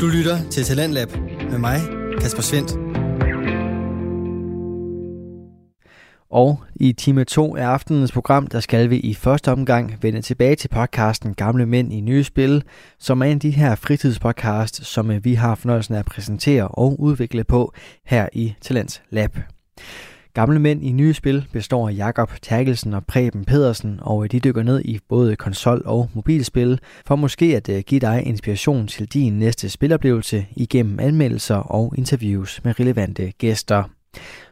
Du lytter til Talentlab med mig, Kasper Svendt. Og i time 2 af aftenens program, der skal vi i første omgang vende tilbage til podcasten Gamle Mænd i Nye Spil, som er en af de her fritidspodcast, som vi har fornøjelsen af at præsentere og udvikle på her i Talents Lab. Gamle mænd i nye spil består af Jakob Terkelsen og Preben Pedersen, og de dykker ned i både konsol- og mobilspil, for måske at øh, give dig inspiration til din næste spiloplevelse igennem anmeldelser og interviews med relevante gæster.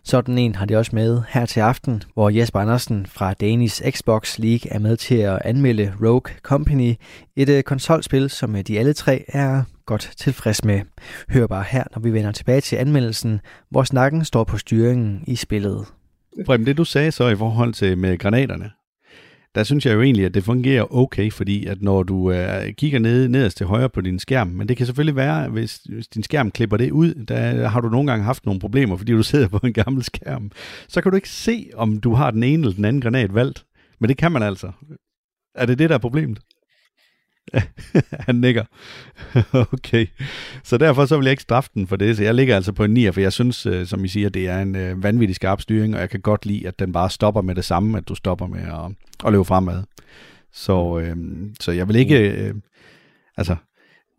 Sådan en har de også med her til aften, hvor Jesper Andersen fra Danish Xbox League er med til at anmelde Rogue Company, et øh, konsolspil, som øh, de alle tre er godt tilfreds med. Hør bare her, når vi vender tilbage til anmeldelsen, hvor snakken står på styringen i spillet. Preben, det du sagde så i forhold til med granaterne, der synes jeg jo egentlig, at det fungerer okay, fordi at når du øh, kigger ned, nederst til højre på din skærm, men det kan selvfølgelig være, hvis, hvis din skærm klipper det ud, der har du nogle gange haft nogle problemer, fordi du sidder på en gammel skærm, så kan du ikke se, om du har den ene eller den anden granat valgt. Men det kan man altså. Er det det, der er problemet? han nikker. okay. Så derfor så vil jeg ikke straffe den for det. Så jeg ligger altså på en 9, for jeg synes, øh, som I siger, det er en øh, vanvittig skarp styring, og jeg kan godt lide, at den bare stopper med det samme, at du stopper med at, at løbe fremad. Så, øh, så jeg vil ikke... Øh, altså,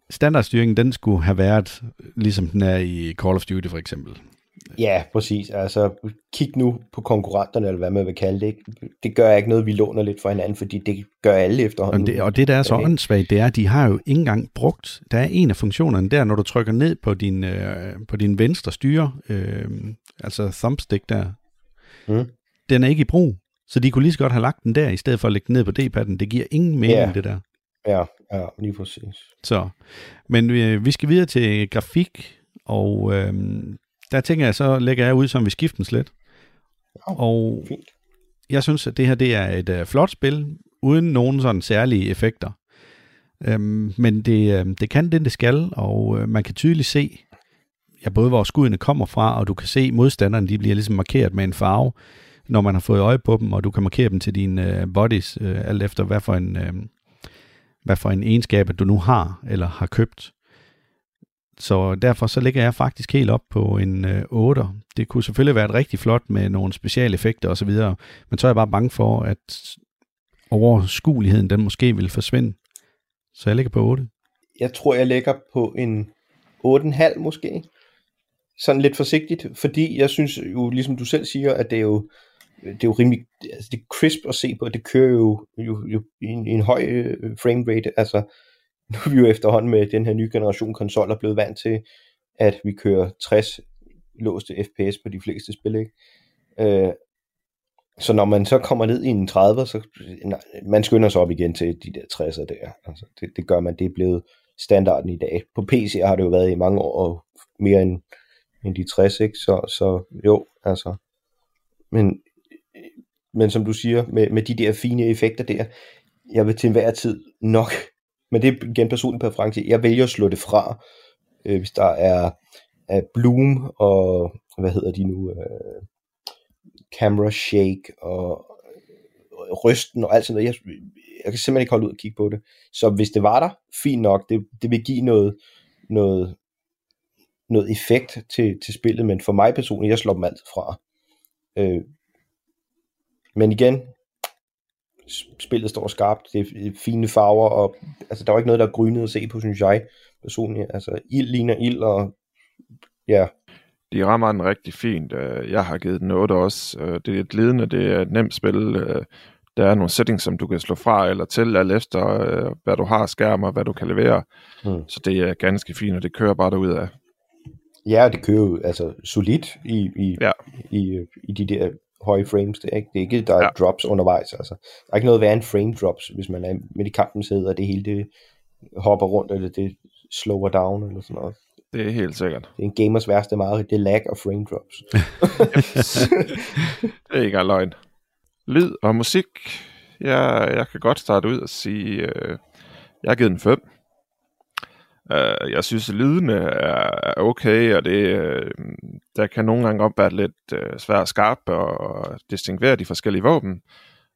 standardstyringen, den skulle have været, øh, ligesom den er i Call of Duty for eksempel. Ja, præcis. Altså, kig nu på konkurrenterne, eller hvad man vil kalde det. Det gør ikke noget, vi låner lidt for hinanden, fordi det gør alle efterhånden. Og det, og det der er så åndssvagt, det er, at de har jo ikke engang brugt, der er en af funktionerne der, når du trykker ned på din, øh, på din venstre styre, øh, altså thumbstick der, mm. den er ikke i brug. Så de kunne lige så godt have lagt den der, i stedet for at lægge den ned på D-padden. Det giver ingen mening, ja. det der. Ja, ja, lige præcis. Så, men vi, vi skal videre til grafik, og øh, der tænker jeg, så lægger jeg ud, som vi skiften slet. Ja, og fint. jeg synes, at det her det er et uh, flot spil, uden nogen sådan særlige effekter. Um, men det, uh, det kan det, det skal, og uh, man kan tydeligt se, ja, både hvor skuddene kommer fra, og du kan se, modstanderne de bliver ligesom markeret med en farve, når man har fået øje på dem, og du kan markere dem til dine uh, bodies, uh, alt efter hvad for en, uh, hvad for en egenskab, du nu har, eller har købt. Så derfor så ligger jeg faktisk helt op på en øh, 8. Det kunne selvfølgelig være et rigtig flot med nogle specialeffekter osv., men så er jeg bare bange for, at overskueligheden den måske vil forsvinde. Så jeg ligger på 8. Jeg tror, jeg ligger på en 8,5 måske. Sådan lidt forsigtigt, fordi jeg synes jo, ligesom du selv siger, at det er jo, det er jo rimelig, altså det er crisp at se på, det kører jo, jo, jo i, en, i en høj øh, frame rate, altså nu er vi jo efterhånden med den her nye generation konsoller blevet vant til, at vi kører 60 låste FPS på de fleste spil, ikke? Øh, så når man så kommer ned i en 30, så nej, man skynder sig op igen til de der 60'er der. Altså, det, det gør man, det er blevet standarden i dag. På PC har det jo været i mange år, og mere end, end de 60, ikke? Så, så jo, altså. Men, men som du siger, med, med de der fine effekter der, jeg vil til enhver tid nok men det er igen personlig præference. Jeg vælger at slå det fra, øh, hvis der er, er bloom og, hvad hedder de nu, øh, camera shake og rysten og alt sådan noget. Jeg, jeg kan simpelthen ikke holde ud og kigge på det. Så hvis det var der, fint nok. Det, det vil give noget, noget, noget effekt til, til spillet, men for mig personligt, jeg slår dem altid fra. Øh, men igen, spillet står skarpt, det er fine farver, og altså, der var ikke noget, der er grynet at se på, synes jeg personligt. Altså, ild ligner ild, og ja. De rammer den rigtig fint. Øh, jeg har givet den 8 også. Øh, det er et ledende, det er et nemt spil. Øh, der er nogle settings, som du kan slå fra eller til, alt efter, hvad du har skærm og hvad du kan levere. Mm. Så det er ganske fint, og det kører bare derud af. Ja, det kører jo altså solidt i, i, ja. i, i de der høje frames. Det er ikke, det er ikke der er ja. drops undervejs. Altså. Der er ikke noget værre end frame drops, hvis man er midt i kampen sidder, og det hele det hopper rundt, eller det slower down, eller sådan noget. Det er helt sikkert. Det er en gamers værste meget, det er lag og frame drops. det er ikke løgn. Lyd og musik. Jeg, jeg kan godt starte ud og sige, øh, jeg har givet den 5. Uh, jeg synes, at lydene er okay, og det, uh, der kan nogle gange godt være lidt uh, svært at skarpe og distinguere de forskellige våben,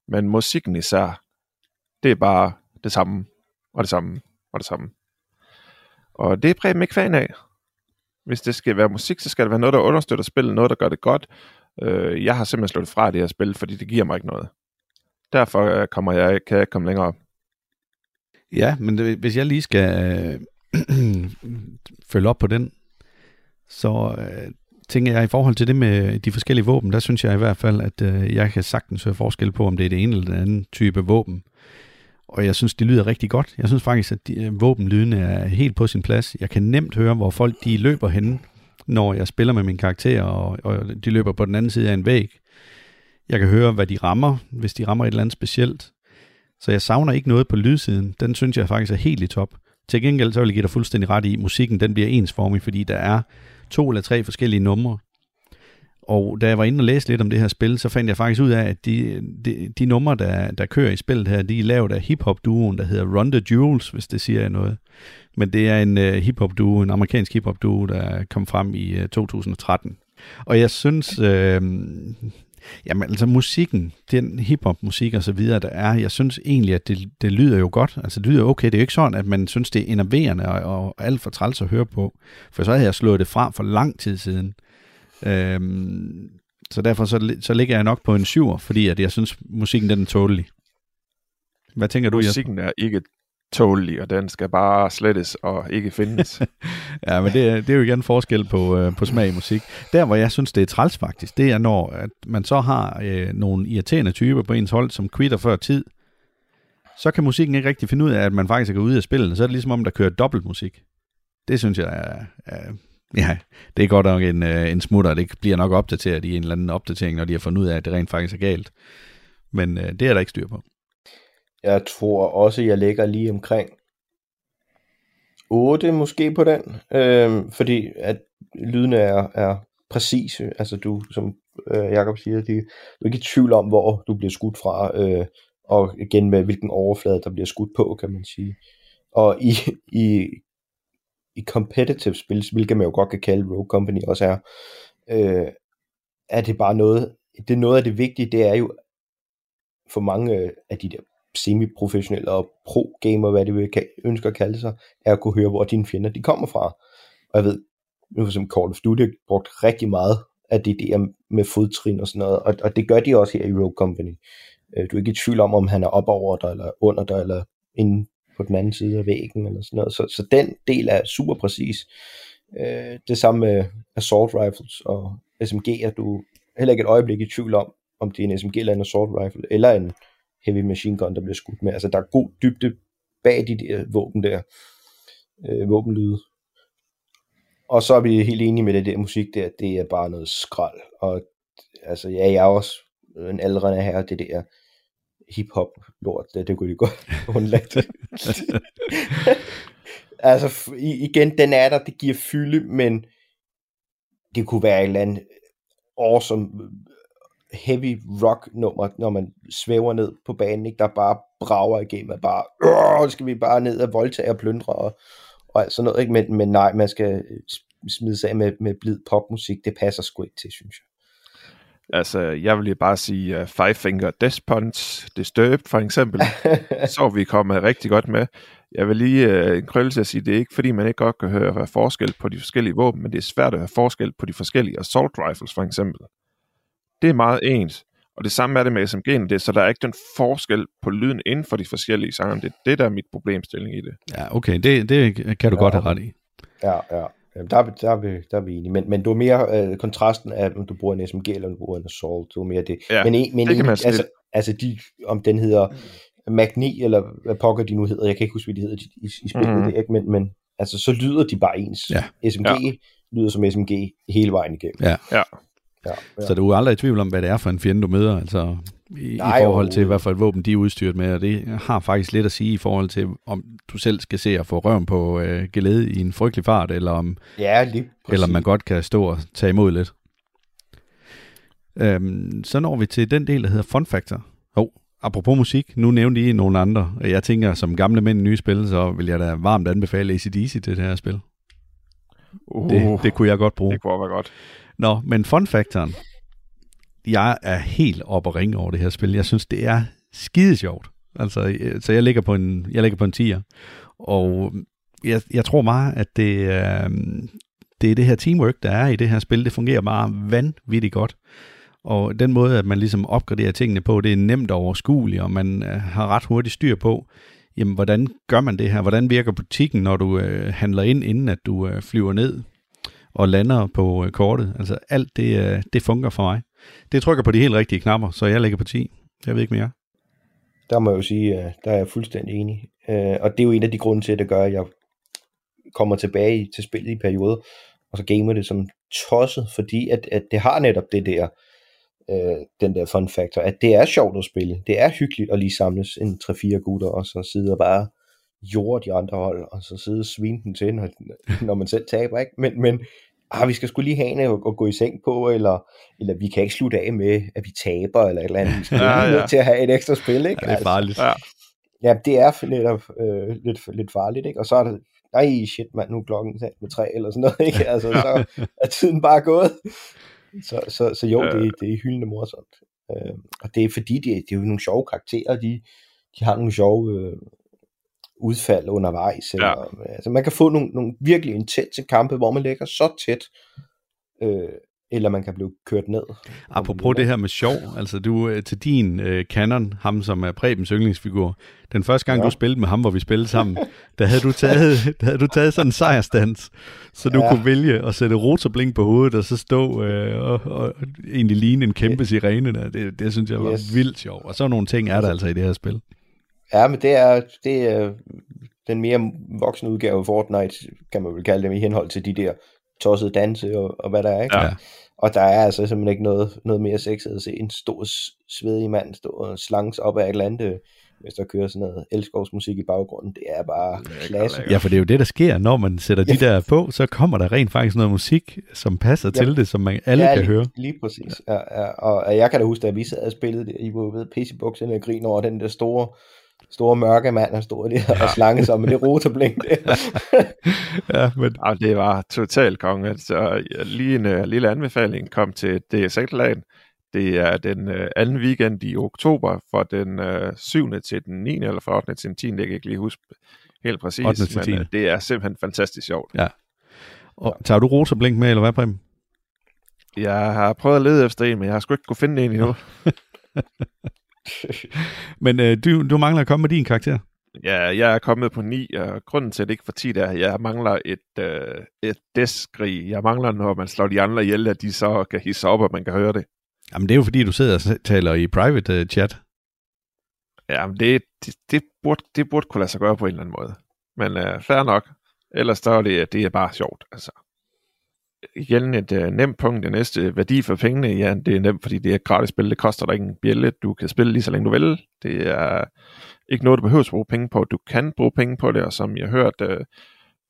men musikken især, det er bare det samme, og det samme, og det samme. Og det er Preben ikke fan af. Hvis det skal være musik, så skal det være noget, der understøtter spillet, noget, der gør det godt. Øh, jeg har simpelthen slået fra det her spil, fordi det giver mig ikke noget. Derfor kommer jeg, kan jeg ikke komme længere op. Ja, men det, hvis jeg lige skal øh, følge op på den, så øh, tænker jeg i forhold til det med de forskellige våben, der synes jeg i hvert fald, at øh, jeg kan sagtens høre forskel på, om det er det ene eller den anden type våben. Og jeg synes, det lyder rigtig godt. Jeg synes faktisk, at de, øh, våbenlydene er helt på sin plads. Jeg kan nemt høre, hvor folk de løber hen, når jeg spiller med min karakter, og, og de løber på den anden side af en væg. Jeg kan høre, hvad de rammer, hvis de rammer et eller andet specielt. Så jeg savner ikke noget på lydsiden. Den synes jeg faktisk er helt i top. Til gengæld så vil jeg give dig fuldstændig ret i, at musikken den bliver ensformig, fordi der er to eller tre forskellige numre. Og da jeg var inde og læste lidt om det her spil, så fandt jeg faktisk ud af, at de, de, de numre, der, der kører i spillet her, de er lavet af hiphop-duoen, der hedder Run the Jewels, hvis det siger jeg noget. Men det er en uh, hiphop-duo, en amerikansk hiphop-duo, der kom frem i øh, uh, 2013. Og jeg synes, øh, Jamen altså musikken, den hiphop-musik og så videre, der er, jeg synes egentlig, at det, det lyder jo godt. Altså det lyder okay. Det er jo ikke sådan, at man synes, det er enerverende og, og alt for træls at høre på. For så havde jeg slået det fra for lang tid siden. Øhm, så derfor så, så ligger jeg nok på en syver, fordi at jeg synes, musikken den er tålelig. Hvad tænker du, Musikken er ikke tålelig, og den skal bare slettes og ikke findes. ja, men det, det er jo igen forskel på, øh, på smag i musik. Der, hvor jeg synes, det er træls faktisk, det er, når at man så har øh, nogle irriterende typer på ens hold, som quitter før tid, så kan musikken ikke rigtig finde ud af, at man faktisk er gået ud af spillet. Så er det ligesom om, der kører dobbelt musik. Det synes jeg er, er ja, det er godt nok en, øh, en smutter. Det bliver nok opdateret i en eller anden opdatering, når de har fundet ud af, at det rent faktisk er galt. Men øh, det er der ikke styr på. Jeg tror også, jeg ligger lige omkring 8 måske på den, øh, fordi at lyden er, er præcise. Altså du, som øh, Jacob siger, de, du er ikke i tvivl om, hvor du bliver skudt fra, øh, og igen med hvilken overflade, der bliver skudt på, kan man sige. Og i, i, i competitive spil, hvilket man jo godt kan kalde Rogue Company også er, øh, er det bare noget, det er noget af det vigtige, det er jo for mange øh, af de der semiprofessionelle og pro-gamer, hvad det vil kan, ønsker at kalde sig, er at kunne høre, hvor dine fjender de kommer fra. Og jeg ved, nu som Call of Duty har brugt rigtig meget af det der med fodtrin og sådan noget, og, og det gør de også her i Rogue Company. Øh, du er ikke i tvivl om, om han er op over dig, eller under dig, eller inde på den anden side af væggen, eller sådan noget. Så, så den del er super præcis. Øh, det samme med assault rifles og SMG'er, du er heller ikke et øjeblik i tvivl om, om det er en SMG eller en assault rifle, eller en heavy machine gun, der bliver skudt med. Altså, der er god dybde bag de der våben der, øh, våbenlyde. Og så er vi helt enige med det der musik der, det er bare noget skrald. Og altså, ja, jeg er også en aldrende her, det der hip-hop lort, det, det kunne de godt undlade. altså, igen, den er der, det giver fylde, men det kunne være en eller andet awesome heavy rock nummer, når man svæver ned på banen, ikke? der bare brager igennem, at bare, skal vi bare ned og voldtage og plyndre og, og alt sådan noget, ikke? Men, men nej, man skal smide sig af med, med blid popmusik, det passer sgu ikke til, synes jeg. Altså, jeg vil lige bare sige uh, Five Finger Death Punch, Disturbed for eksempel, så vi kommet rigtig godt med. Jeg vil lige uh, en krølle til at sige, det er ikke fordi, man ikke godt kan høre forskel på de forskellige våben, men det er svært at høre forskel på de forskellige assault rifles for eksempel det er meget ens. Og det samme er det med SMG'en, det, så der er ikke den forskel på lyden inden for de forskellige sanger. Det er det, der er mit problemstilling i det. Ja, okay, det, det kan du ja. godt have ret i. Ja, ja. Jamen, der, er, der, er vi, der er vi enige. Men, men du er mere øh, kontrasten af, om du bruger en SMG eller om du bruger en Assault. Du er mere det. Ja, men, men det kan man altså, altså de, om den hedder Magni, eller hvad pokker de nu hedder, jeg kan ikke huske, hvad de hedder i, i, i spillet, mm-hmm. det, ikke? Men, men altså, så lyder de bare ens. Ja. SMG ja. lyder som SMG hele vejen igennem. Ja. ja. Ja, ja. Så du er aldrig i tvivl om, hvad det er for en fjende, du møder, altså i, Nej, i forhold til, hvad for et våben de er udstyret med, og det har faktisk lidt at sige i forhold til, om du selv skal se at få røven på øh, gelede i en frygtelig fart, eller om, ja, lige eller man godt kan stå og tage imod lidt. Øhm, så når vi til den del, der hedder Fun Factor. Oh, apropos musik, nu nævnte I nogle andre. Jeg tænker, som gamle mænd i nye spil, så vil jeg da varmt anbefale ACDC til det her spil. Uh, det, det kunne jeg godt bruge. Det kunne være godt. Nå, men fun factoren. Jeg er helt op og ringe over det her spil. Jeg synes, det er skide sjovt. Altså, øh, så jeg ligger på en, jeg ligger på en 10'er. Og mm, jeg, jeg tror meget, at det, øh, det er det her teamwork, der er i det her spil. Det fungerer bare vanvittigt godt. Og den måde, at man ligesom opgraderer tingene på, det er nemt og overskueligt, og man øh, har ret hurtigt styr på, jamen, hvordan gør man det her? Hvordan virker butikken, når du øh, handler ind, inden at du øh, flyver ned og lander på øh, kortet? Altså alt det, øh, det fungerer for mig. Det trykker på de helt rigtige knapper, så jeg lægger på 10. Jeg ved ikke mere. Der må jeg jo sige, at der er jeg fuldstændig enig. Øh, og det er jo en af de grunde til, at det gør, at jeg kommer tilbage til spillet i perioder, og så gamer det som tosset, fordi at, at det har netop det der, øh, den der fun factor, at det er sjovt at spille. Det er hyggeligt at lige samles en 3-4 gutter, og så sidde og bare jorde de andre hold, og så sidde og svine den til, når, når man selv taber, ikke? Men, men ah, vi skal skulle lige have en at, at gå i seng på, eller, eller vi kan ikke slutte af med, at vi taber, eller et eller andet. Vi skal ja, ja. til at have et ekstra spil, ikke? Ja, det er farligt. Altså, ja, det er netop øh, lidt, lidt farligt, ikke? Og så er det, nej shit mand, nu er klokken med tre, eller sådan noget, ikke? Altså, så er tiden bare gået. Så, så, så jo, det, det er hyldende morsomt. Øh, og det er fordi, det, det er jo nogle sjove karakterer, de, de har nogle sjove øh, udfald undervejs. Eller, ja. altså, man kan få nogle, nogle virkelig intense kampe, hvor man ligger så tæt, øh, eller man kan blive kørt ned. Apropos det her med sjov, altså du øh, til din uh, canon, ham som er Prebens yndlingsfigur, den første gang ja. du spillede med ham, hvor vi spillede sammen, der havde du taget, der havde du taget sådan en sejrstans, så du ja. kunne vælge at sætte rotorblink på hovedet, og så stå uh, og, og egentlig ligne en kæmpe sirene der. Det, det synes jeg var yes. vildt sjov. Og så nogle ting er der altså i det her spil. Ja, men det er, det er den mere voksne udgave af Fortnite, kan man vel kalde dem, i henhold til de der tossede danse og, og hvad der er. Ikke? Ja. Og der er altså simpelthen ikke noget, noget mere sexet at se en stor svedig mand stå og slanges op af et eller andet, hvis der kører sådan noget elskovsmusik i baggrunden. Det er bare klasse. Ja, for det er jo det, der sker, når man sætter de der på, så kommer der rent faktisk noget musik, som passer ja. til det, som man alle ja, kan lige, høre. lige præcis. Ja, ja. Og jeg kan da huske, at vi sad og spillede det, I var ved PC-bukserne og grin over den der store store mørke mand, der stod der ja. og slange sig med det rotorblink der. ja, men... Ja, det var totalt konge. Altså, lige en uh, lille anbefaling kom til DSX-lagen. Det er den uh, anden weekend i oktober, fra den uh, 7. til den 9. eller fra 8. til den 10. Jeg kan ikke lige huske helt præcis, men uh, det er simpelthen fantastisk sjovt. Ja. Og tager du rotorblink med, eller hvad, Preben? Jeg har prøvet at lede efter en, men jeg har sgu ikke kunne finde en endnu. Men øh, du, du mangler at komme med din karakter. Ja, jeg er kommet på 9, og grunden til, at det ikke for 10 er, at jeg mangler et, øh, et deskrig. Jeg mangler, når man slår de andre ihjel, at de så kan hisse op, og man kan høre det. Jamen, det er jo fordi, du sidder og taler i private uh, chat. Ja, men det, det, det, burde, det burde kunne lade sig gøre på en eller anden måde. Men uh, fair nok. Ellers så er det, det er bare sjovt, altså igen et uh, nemt punkt. Det næste værdi for pengene, ja, det er nemt, fordi det er et gratis spil. Det koster dig ikke en bjælle. Du kan spille lige så længe du vil. Det er ikke noget, du behøver at bruge penge på. Du kan bruge penge på det, og som jeg har hørt, uh,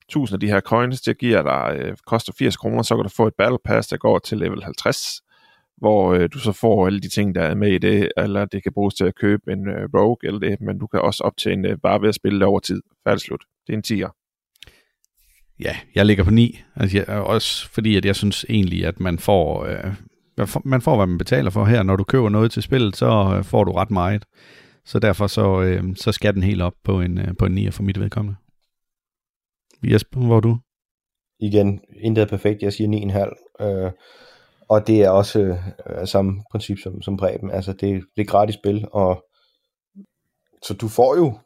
1000 af de her coins, det giver dig, uh, koster 80 kroner, så kan du få et battle pass, der går til level 50, hvor uh, du så får alle de ting, der er med i det, eller det kan bruges til at købe en uh, rogue eller det, men du kan også optjene uh, bare ved at spille det over tid. Færdig slut. Det er en tier. Ja, jeg ligger på 9. Altså, jeg, øh, også fordi, at jeg synes egentlig, at man får, øh, man får, hvad man betaler for her. Når du køber noget til spillet, så øh, får du ret meget. Så derfor så, øh, så skal den helt op på en, øh, på en 9 for mit vedkommende. Jesper, hvor er du? Igen, intet er perfekt. Jeg siger 9,5. Øh, og det er også øh, samme princip som, som Preben. Altså, det, det er gratis spil, og så du får jo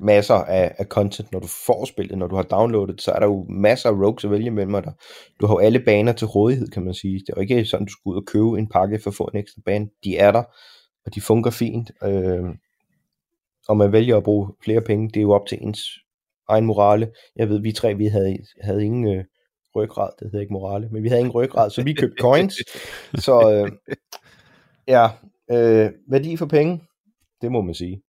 masser af, af content, når du får spillet, når du har downloadet, så er der jo masser af rogues at vælge mellem dig. Du har jo alle baner til rådighed, kan man sige. Det er jo ikke sådan, du skal ud og købe en pakke for at få en ekstra bane. De er der, og de fungerer fint. Øh, og man vælger at bruge flere penge, det er jo op til ens egen morale. Jeg ved, vi tre, vi havde, havde ingen øh, ryggrad, det hedder ikke morale, men vi havde ingen ryggrad, så vi købte coins. Så øh, ja, øh, værdi for penge, det må man sige.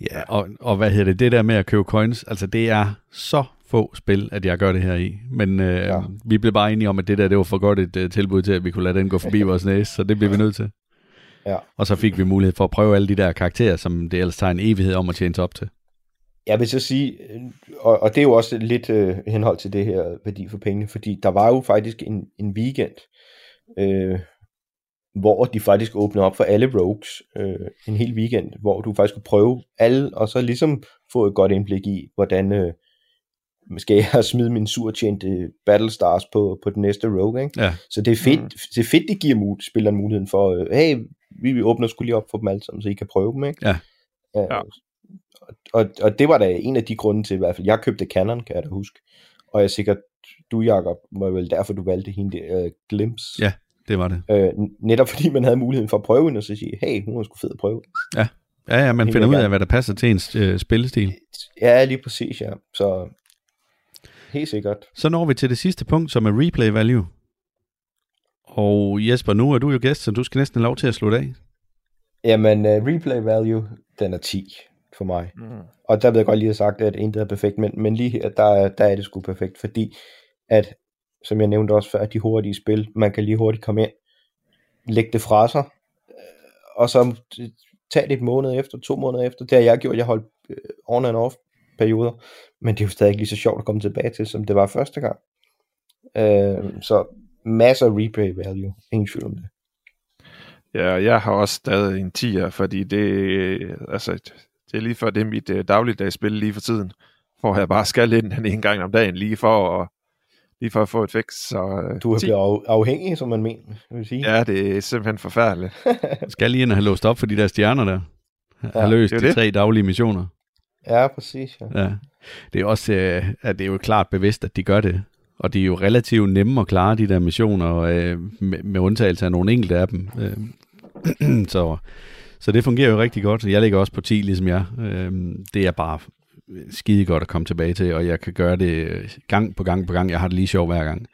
Ja, og, og hvad hedder det, det der med at købe coins, altså det er så få spil, at jeg gør det her i. Men øh, ja. vi blev bare enige om, at det der, det var for godt et uh, tilbud til, at vi kunne lade den gå forbi vores næse, så det blev vi nødt til. Ja. Og så fik vi mulighed for at prøve alle de der karakterer, som det ellers tager en evighed om at tjene op til. Jeg vil så sige, og, og det er jo også lidt øh, henhold til det her værdi for pengene, fordi der var jo faktisk en, en weekend, øh, hvor de faktisk åbner op for alle rogues øh, en hel weekend, hvor du faktisk kan prøve alle, og så ligesom få et godt indblik i, hvordan, øh, skal jeg smide min surtjente Battlestars på, på den næste Rogue, ikke? Ja. Så det er fedt, Mm. det er fedt, det giver mul- spilleren muligheden for, øh, hey, vi vi åbner skulle lige op for dem alle sammen, så I kan prøve dem, ikke? Ja. Øh, Ja. Og, og det var da en af de grunde til, i hvert fald, jeg købte Canon, kan jeg da huske, og jeg er sikkert, du Jacob, var vel derfor, du valgte hende uh, Glimpse. Ja. Det var det. Øh, netop fordi man havde muligheden for at prøve hende, og så sige, hey, hun er sgu fed at prøve. Ja, ja, man Helt finder ud af, hvad der passer til ens øh, spillestil. Ja, lige præcis, ja. Så helt sikkert. Så når vi til det sidste punkt, som er replay value. Og Jesper, nu er du jo gæst, så du skal næsten have lov til at slutte af. Jamen, uh, replay value, den er 10 for mig. Mm. Og der ved jeg godt lige have sagt, at intet er perfekt, men, men lige her, der, er- der er det sgu perfekt, fordi at, som jeg nævnte også før, de hurtige spil, man kan lige hurtigt komme ind, lægge det fra sig, øh, og så tage det et måned efter, to måneder efter. Det har jeg gjort, jeg holdt øh, on and off perioder, men det er jo stadig ikke lige så sjovt at komme tilbage til, som det var første gang. Øh, så masser af replay value, ingen tvivl om det. Ja, jeg har også stadig en 10'er, fordi det, øh, altså, det er lige for det er mit uh, dagligdagsspil lige for tiden. Hvor jeg bare skal ind den en gang om dagen, lige for at, lige for at få et fix. Så, uh, Du er 10. blevet af- afhængig, som man mener, vil sige. Ja, det er simpelthen forfærdeligt. Skal lige ind og have låst op for de der stjerner der. Har Ja, løst det de det. tre daglige missioner. Ja, præcis. Ja. Ja. Det er også, øh, at det er jo klart bevidst, at de gør det. Og de er jo relativt nemme at klare, de der missioner, øh, med, med undtagelse af nogle enkelte af dem. Øh, så, så det fungerer jo rigtig godt. Jeg ligger også på 10, ligesom jeg. Øh, det er bare skide godt at komme tilbage til, og jeg kan gøre det øh, gang på gang på gang. Jeg har det lige sjovt hver gang.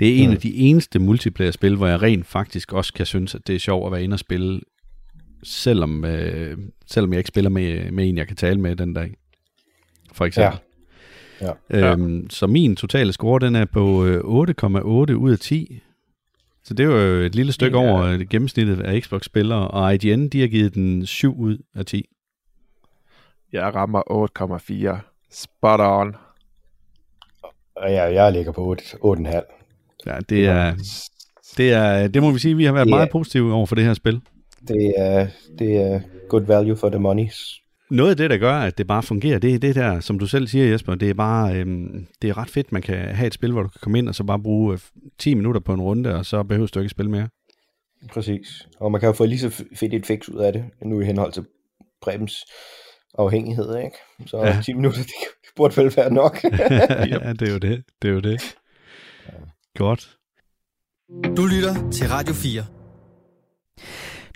Det er en Mm. af de eneste multiplayer-spil, hvor jeg rent faktisk også kan synes, at det er sjovt at være inde og spille, selvom, øh, selvom jeg ikke spiller med, med en, jeg kan tale med den dag. For eksempel. Ja. Øhm, så min totale score, den er på øh, 8,8 ud af 10. Så det er jo et lille stykke Ja. over øh, gennemsnittet af Xbox-spillere, og IGN, de har givet den 7 ud af 10. Jeg rammer 8,4. Spot on. Og jeg, jeg ligger på 8, 8,5. Ja, det er, det er, det må vi sige, vi har været Ja. meget positive over for det her spil. Det er, det er good value for the money. Noget af det, der gør, at det bare fungerer, det er det der, som du selv siger, Jesper, det er bare, øhm, det er ret fedt, man kan have et spil, hvor du kan komme ind og så bare bruge øh, 10 minutter på en runde, og så behøver du ikke spille mere. Præcis. Og man kan jo få lige så fedt et fix ud af det, nu i henhold til Prebens afhængighed, ikke? Så Ja. ja. 10 minutter, det, det burde vel være nok. ja, det er jo det. Det er jo det. Godt. Du lytter til Radio 4.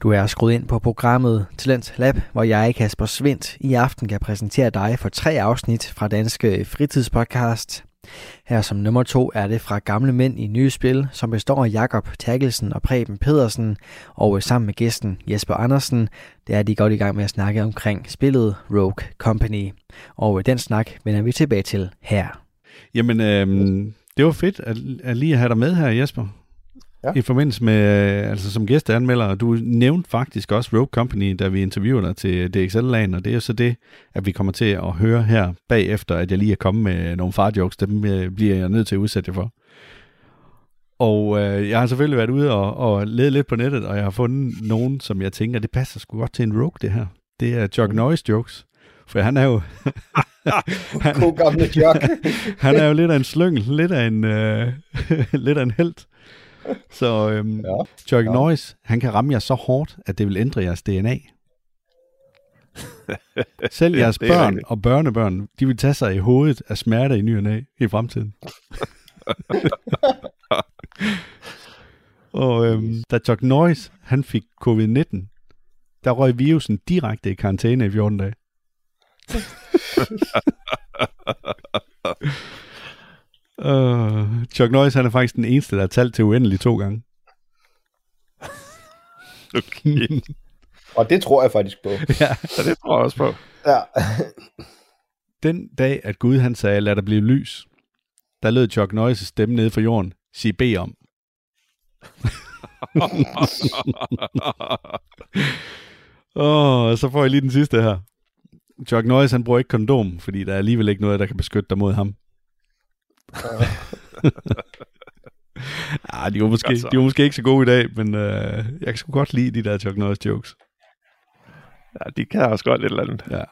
Du er skruet ind på programmet Talent Lab, hvor jeg, Kasper Svendt, i aften kan præsentere dig for tre afsnit fra Danske Fritidspodcast. Her som nummer to er det fra Gamle Mænd i Nye Spil, som består af Jakob Terkelsen og Preben Pedersen, og øh, sammen med gæsten Jesper Andersen, der er de godt i gang med at snakke omkring spillet Rogue Company. Og øh, den snak vender vi tilbage til her. Jamen, øh, det var fedt at, at lige have dig med her, Jesper. Ja. I forbindelse med, øh, altså som gæsteanmelder, du nævnte faktisk også Rogue Company, da vi interviewede dig til DXL-lagen, og det er jo så det, at vi kommer til at høre her bagefter, at jeg lige er kommet med nogle farjokes, dem øh, bliver jeg nødt til at udsætte jer for. Og øh, jeg har selvfølgelig været ude og, og lede lidt på nettet, og jeg har fundet nogen, som jeg tænker, det passer sgu godt til en Rogue, det her. Det er Chuck Norris jokes. For han er jo, God gamle Chuck. han er jo lidt af en slyngel, lidt af en, øh, lidt af en held. Så øhm, ja. Chuck Ja. Norris, han kan ramme jer så hårdt, at det vil ændre jeres DNA. Selv jeres det er børn rigtigt. og børnebørn, de vil tage sig i hovedet af smerte i ny og i fremtiden. og øhm, da Chuck Norris, han fik covid-19, der røg virusen direkte i karantæne i 14 dage. Uh, Chuck Norris, han er faktisk den eneste, der har talt til uendelig to gange. Okay. Og det tror jeg faktisk på. ja. Så det tror jeg også på. Ja. Den dag, at Gud han sagde, lad der blive lys, der lød Chuck Norris' stemme nede fra jorden, sige bed om. Åh, oh, så får jeg lige den sidste her. Chuck Norris, han bruger ikke kondom, fordi der er alligevel ikke noget, der kan beskytte dig mod ham. ah, de var, måske, de var måske ikke så gode i dag, men øh, jeg kan sgu godt lide de der Chuck Norris jokes. ja, de kan også godt et eller andet. Ja.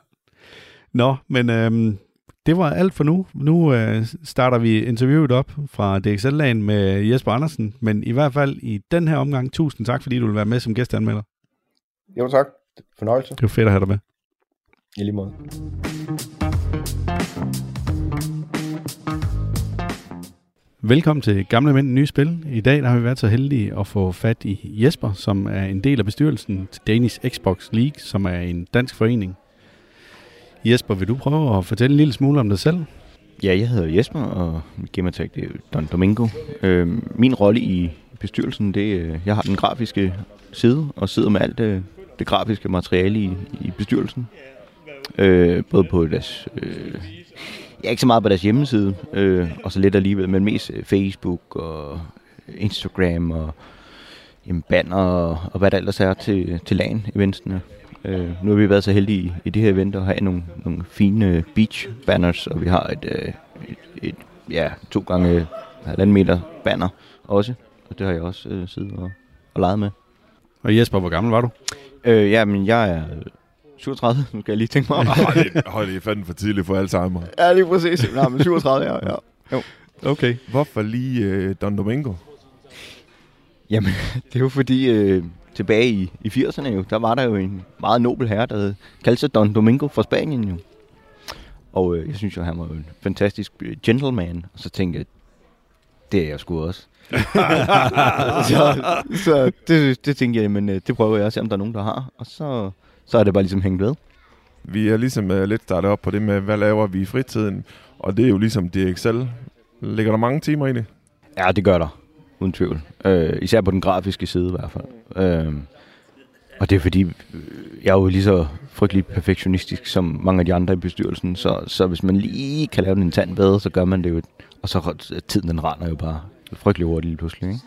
Nå, men øhm, det var alt for nu. Nu øh, starter vi interviewet op fra DXL-lagen med Jesper Andersen, men i hvert fald i den her omgang, tusind tak, fordi du vil være med som gæstanmelder. Jo tak. Fornøjelse. Det var fedt at have dig med. I lige måde. Velkommen til Gamle Mænd Nye Spil. I dag der har vi været så heldige at få fat i Jesper, som er en del af bestyrelsen til Danish Xbox League, som er en dansk forening. Jesper, vil du prøve at fortælle en lille smule om dig selv? Ja, jeg hedder Jesper, og mit gamertag det er Don Domingo. Øh, min rolle i bestyrelsen, det er, jeg har den grafiske side, og sidder med alt det, det grafiske materiale i, i bestyrelsen. Øh, både på deres... Øh, ja, ikke så meget på deres hjemmeside, øh, og så lidt alligevel, men mest øh, Facebook og Instagram og jamen, banner og, og hvad der ellers er til, til LAN-eventsene. Øh, nu har vi været så heldige i, i det her event at have nogle, nogle fine beach banners, og vi har et, øh, et, et ja, to gange halvanden meter banner også, og det har jeg også øh, siddet og, og leget med. Og Jesper, hvor gammel var du? Øh, ja, men jeg er 37, nu skal jeg lige tænke mig om. Hold er fandme for tidligt for Alzheimer. ja, lige præcis. Nej, men 37, ja. ja. Okay. Hvorfor lige øh, Don Domingo? Jamen, det er jo fordi, øh, tilbage i, i 80'erne jo, der var der jo en meget nobel herre, der hed, kaldte sig Don Domingo fra Spanien jo. Og øh, jeg synes jo, han var jo en fantastisk øh, gentleman. Og så tænkte jeg, det er jeg sgu også. så så det, det tænkte jeg, men øh, det prøver jeg at se, om der er nogen, der har. Og så, så er det bare ligesom hængt ved. Vi er ligesom uh, lidt startet op på det med, hvad laver vi i fritiden? Og det er jo ligesom DXL. Ligger der mange timer i det? Ja, det gør der. Uden tvivl. Øh, især på den grafiske side i hvert fald. Øh, og det er fordi, øh, jeg er jo lige så frygtelig perfektionistisk som mange af de andre i bestyrelsen. Så, så hvis man lige kan lave den en tand bedre, så gør man det jo. Og så tiden den render jo bare frygtelig hurtigt lige pludselig. Ikke?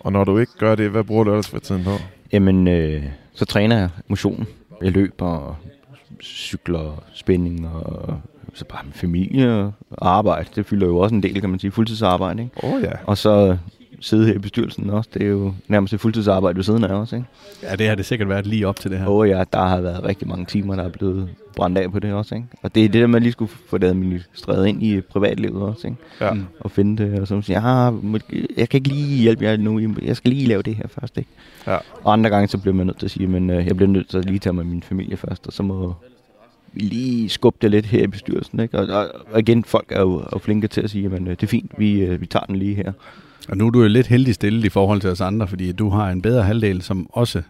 Og når du ikke gør det, hvad bruger du ellers fritiden på? Jamen, øh, så træner jeg motion. Jeg løber, cykler, spænding og så bare med familie og arbejde. Det fylder jo også en del, kan man sige, fuldtidsarbejde. Ikke? Åh oh, ja. Og så sidde her i bestyrelsen også. Det er jo nærmest et fuldtidsarbejde ved siden af os, ikke? Ja, det har det sikkert været lige op til det her. Åh oh, ja, der har været rigtig mange timer, der er blevet brændt af på det også, ikke? Og det er det, der man lige skulle få det administreret ind i privatlivet også, ikke? Ja. Mm. Og finde det, og så sige, ja, jeg kan ikke lige hjælpe jer nu, jeg skal lige lave det her først, ikke? Ja. Og andre gange, så bliver man nødt til at sige, men øh, jeg bliver nødt til at lige tage mig min familie først, og så må vi lige skubbe det lidt her i bestyrelsen, ikke? Og, og, og igen, folk er jo, er flinke til at sige, men øh, det er fint, vi, øh, vi tager den lige her. Og nu er du jo lidt heldig stillet i forhold til os andre, fordi du har en bedre halvdel, som også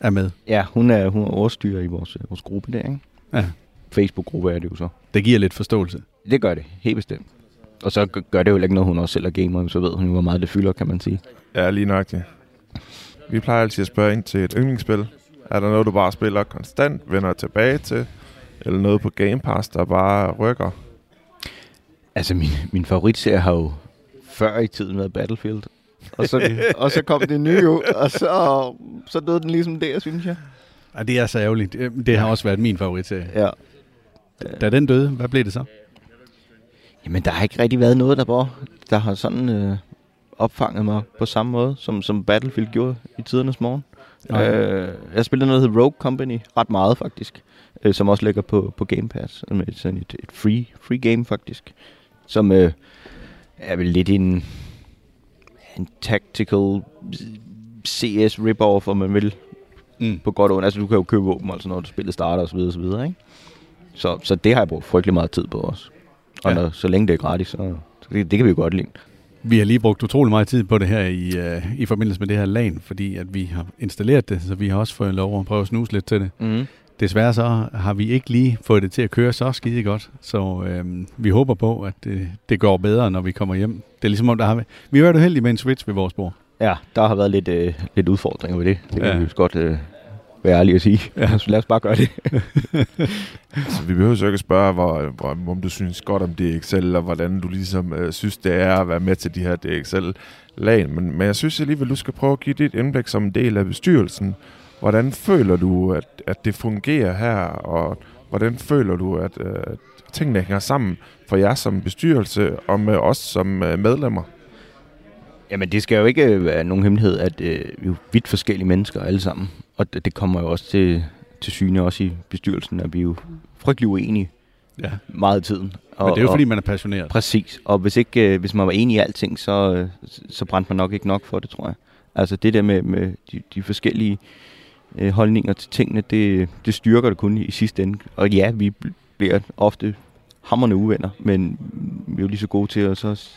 er med. Ja, hun er, hun er overstyrer i vores, vores gruppe der, ikke? Ja. Facebook-gruppe er det jo så. Det giver lidt forståelse. Det gør det, helt bestemt. Og så gør det jo ikke noget, hun også selv er gamer, så ved hun jo, hvor meget det fylder, kan man sige. Ja, lige nøjagtigt. Vi plejer altid at spørge ind til et yndlingsspil. Er der noget, du bare spiller konstant, vender tilbage til? Eller noget på Game Pass, der bare rykker? Altså, min, min favoritserie har jo før i tiden været Battlefield. Og så, og så kom det nye ud, og så, så døde den ligesom der, synes jeg. Ja, det er så ærgerligt. Det har også været min favoritserie. Ja. Da den døde, hvad blev det så? Jamen, der har ikke rigtig været noget, der, bare, der har sådan øh, opfanget mig på samme måde, som, som Battlefield gjorde i tidernes morgen. Nej. Øh, jeg spillede noget, der hedder Rogue Company, ret meget faktisk, øh, som også ligger på, på Game Pass. Med sådan et, et free, free game faktisk, som øh, er vel lidt en, en tactical CS rip-off, om man vil, Mm. på godt og. Altså, du kan jo købe våben, altså, når du spillet starter og så videre, og så videre, ikke? Så, så det har jeg brugt frygtelig meget tid på også. Og Ja. når, så længe det er gratis, så, så det, det kan vi jo godt lide. Vi har lige brugt utrolig meget tid på det her i, uh, i forbindelse med det her LAN, fordi at vi har installeret det, så vi har også fået lov at prøve at snuse lidt til det. Mm. Desværre så har vi ikke lige fået det til at køre så skide godt, så øhm, vi håber på, at det, det går bedre, når vi kommer hjem. Det er ligesom om, der har, vi har været uheldige med en Switch ved vores bord. Ja, der har været lidt, øh, lidt udfordringer ved det. Det kan Ja. vi godt øh, være ærlige at sige. Ja. Så lad os bare gøre det. Så vi behøver så ikke at spørge, hvor, hvor, om du synes godt om DXL, og hvordan du ligesom øh, synes, det er at være med til de her DXL-lag. Men, men jeg synes alligevel, du skal prøve at give dit indblik som en del af bestyrelsen. Hvordan føler du, at, at det fungerer her, og hvordan føler du, at øh, tingene hænger sammen for jer som bestyrelse, og med os som øh, medlemmer? Jamen, det skal jo ikke øh, være nogen hemmelighed, at øh, vi er jo vidt forskellige mennesker alle sammen. Og det, det kommer jo også til, til syne også i bestyrelsen, at vi er jo frygtelig uenige. Ja. meget af tiden. Og, Men det er jo og- fordi, man er passioneret. Præcis. Og hvis ikke øh, hvis man var enig i alting, så, øh, så brændte man nok ikke nok for det, tror jeg. Altså det der med, med de, de forskellige øh, holdninger til tingene, det, det styrker det kun i sidste ende. Og ja, vi bl- bliver ofte hammerne uvenner, men vi er jo lige så gode til at så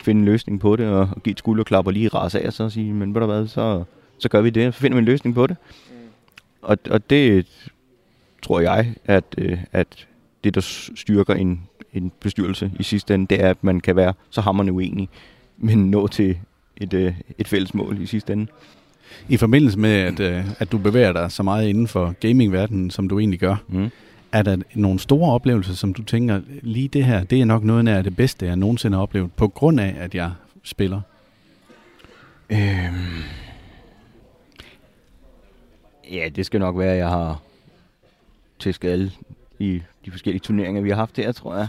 finde en løsning på det, og, og give et skulderklap og lige rase af, og så sige, men ved du hvad, så, så gør vi det, så finder vi en løsning på det. Og, og det tror jeg, at, øh, at det, der styrker en, en bestyrelse i sidste ende, det er, at man kan være så hammerende uenig, men nå til et, øh, et fælles mål i sidste ende. I forbindelse med, at, øh, at du bevæger dig så meget inden for gamingverdenen, som du egentlig gør, Mm. er der nogle store oplevelser, som du tænker, lige det her, det er nok noget af det bedste, jeg nogensinde har oplevet, på grund af, at jeg spiller? Øhm. Ja, det skal nok være, at jeg har tæsket alle i de forskellige turneringer, vi har haft her, tror jeg.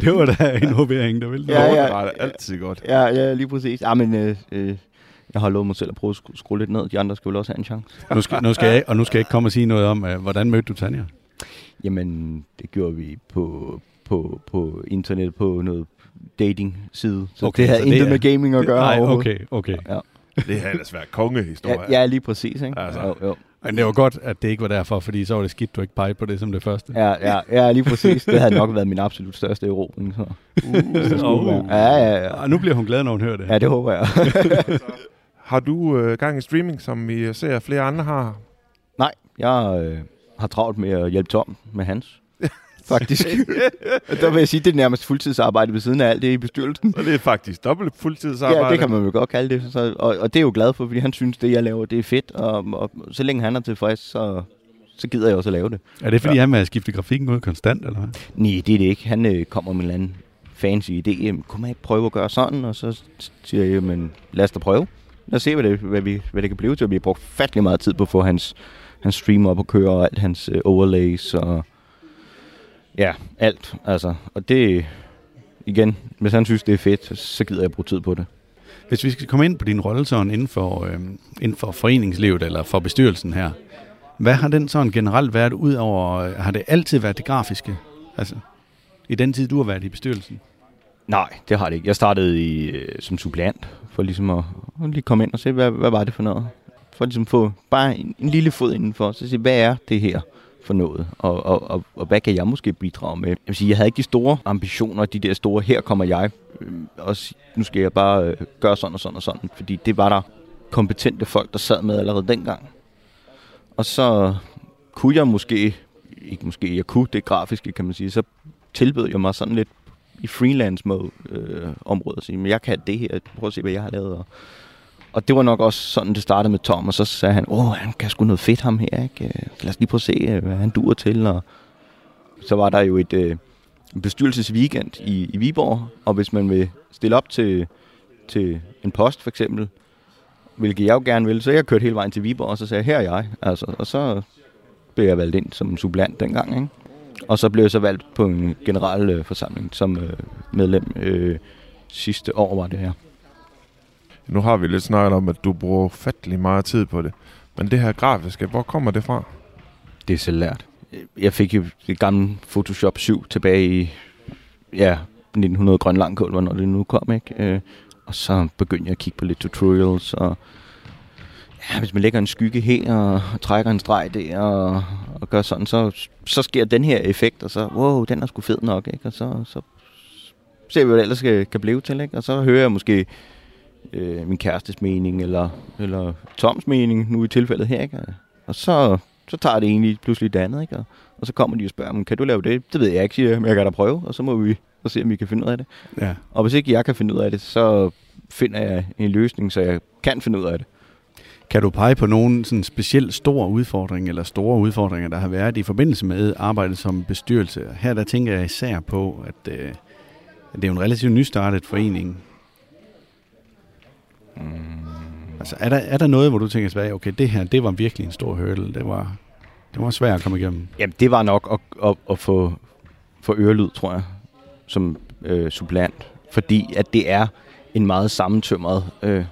det var da en hovering, der ville. Ja, ja. Altid godt. Ja, ja lige præcis. Ja, men øh, øh, jeg har lovet mig selv at prøve at skrue, skrue lidt ned. De andre skal vel også have en chance. Nu skal, nu skal jeg, og nu skal jeg ikke komme og sige noget om, uh, hvordan mødte du Tanja? Jamen, det gjorde vi på, på, på internet på noget dating-side. Så Okay, det havde så det intet er- med gaming at gøre Nej, overhovedet. okay, okay. Ja, Det har ellers været kongehistorie. ja, ja, lige præcis. Ikke? Altså. Jo, jo. Men det var godt, at det ikke var derfor, fordi så var det skidt, du ikke pegede på det som det første. Ja, ja, ja, lige præcis. Det havde nok været min absolut største erobring. Så. det skulle Uh. Ja, ja, ja. Og nu bliver hun glad, når hun hører det. Ja, det håber jeg. Har du øh, gang i streaming, som vi ser flere andre har? Nej, jeg øh, har travlt med at hjælpe Tom med hans. Faktisk. der vil jeg sige, det er nærmest fuldtidsarbejde ved siden af alt det i bestyrelsen. Så det er faktisk dobbelt fuldtidsarbejde. Ja, det kan man vel godt kalde det. Så, og, og det er jo glad for, fordi han synes, det jeg laver, det er fedt. Og, og så længe han er tilfreds, så, så gider jeg også at lave det. Er det fordi, ja. han vil have skiftet grafikken ud konstant, eller hvad? Nej, det er det ikke. Han øh, kommer med en eller anden fancy idé. Jamen, Kunne man ikke prøve at gøre sådan? Og så siger jeg, men lad os da prøve. Lad os se, hvad det, hvad, vi, hvad det kan blive til. Vi har brugt fattelig meget tid på at få hans, hans stream op og køre, og alt hans øh, overlays og ja, alt. Altså, og det, igen, hvis han synes, det er fedt, så- gider jeg bruge tid på det. Hvis vi skal komme ind på din rolle sådan inden for, øh, inden for foreningslivet eller for bestyrelsen her, hvad har den sådan generelt været ud over, øh, har det altid været det grafiske? Altså, i den tid, du har været i bestyrelsen? Nej, det har det ikke. Jeg startede i, øh, som suppleant, for ligesom at, og lige komme ind og se, hvad, hvad var det for noget. For ligesom få bare en, en lille fod indenfor, så sige, hvad er det her for noget, og, og, og, og hvad kan jeg måske bidrage med? Jeg vil sige, jeg havde ikke de store ambitioner, de der store, her kommer jeg, øh, og nu skal jeg bare øh, gøre sådan og sådan og sådan, fordi det var der kompetente folk, der sad med allerede dengang. Og så kunne jeg måske, ikke måske, jeg kunne det grafiske, kan man sige, så tilbød jeg mig sådan lidt i freelance mode øh, området og sige, men jeg kan det her, prøv at se, hvad jeg har lavet. Og, og det var nok også sådan, det startede med Tom, og så sagde han, åh, han kan sgu noget fedt ham her, ikke? Øh, lad os lige prøve at se, øh, hvad han duer til. Og så var der jo et øh, bestyrelsesweekend i, i Viborg, og hvis man vil stille op til, til en post for eksempel, hvilket jeg jo gerne ville, så jeg kørte hele vejen til Viborg, og så sagde jeg, her er jeg. Altså, og så blev jeg valgt ind som supplant dengang, ikke? Og så blev jeg så valgt på en general øh, som øh, medlem øh, sidste år var det her. Nu har vi lidt snakket om, at du bruger fattelig meget tid på det. Men det her grafiske, hvor kommer det fra? Det er selv lært. Jeg fik jo det gamle Photoshop 7 tilbage i ja, 1900 grøn langkål, når det nu kom, ikke? Øh, og så begyndte jeg at kigge på lidt tutorials, og ja, hvis man lægger en skygge her, og trækker en streg der, og, og gør sådan, så, så sker den her effekt, og så, wow, den er sgu fed nok, ikke? Og så, så ser vi, hvad det ellers kan, kan blive til, ikke? Og så hører jeg måske øh, min kærestes mening, eller, eller Toms mening, nu i tilfældet her, ikke? Og så, så tager det egentlig pludselig det andet, ikke? Og, og så kommer de og spørger, "Men kan du lave det? Det ved jeg ikke, siger jeg, men jeg kan da prøve, og så må vi så se, om vi kan finde ud af det. Ja. Og hvis ikke jeg kan finde ud af det, så finder jeg en løsning, så jeg kan finde ud af det. Kan du pege på nogen sådan speciel stor udfordring, eller store udfordringer, der har været i forbindelse med arbejdet som bestyrelse? Her der tænker jeg især på, at, øh, at det er en relativt nystartet forening. Mm. Altså, er der, er der noget, hvor du tænker tilbage, okay, det her, det var virkelig en stor hurdle, det var, det var svært at komme igennem? Jamen, det var nok at, at, at få, få ørelyd, tror jeg, som øh, supplant. Fordi at det er en meget sammentømret øh,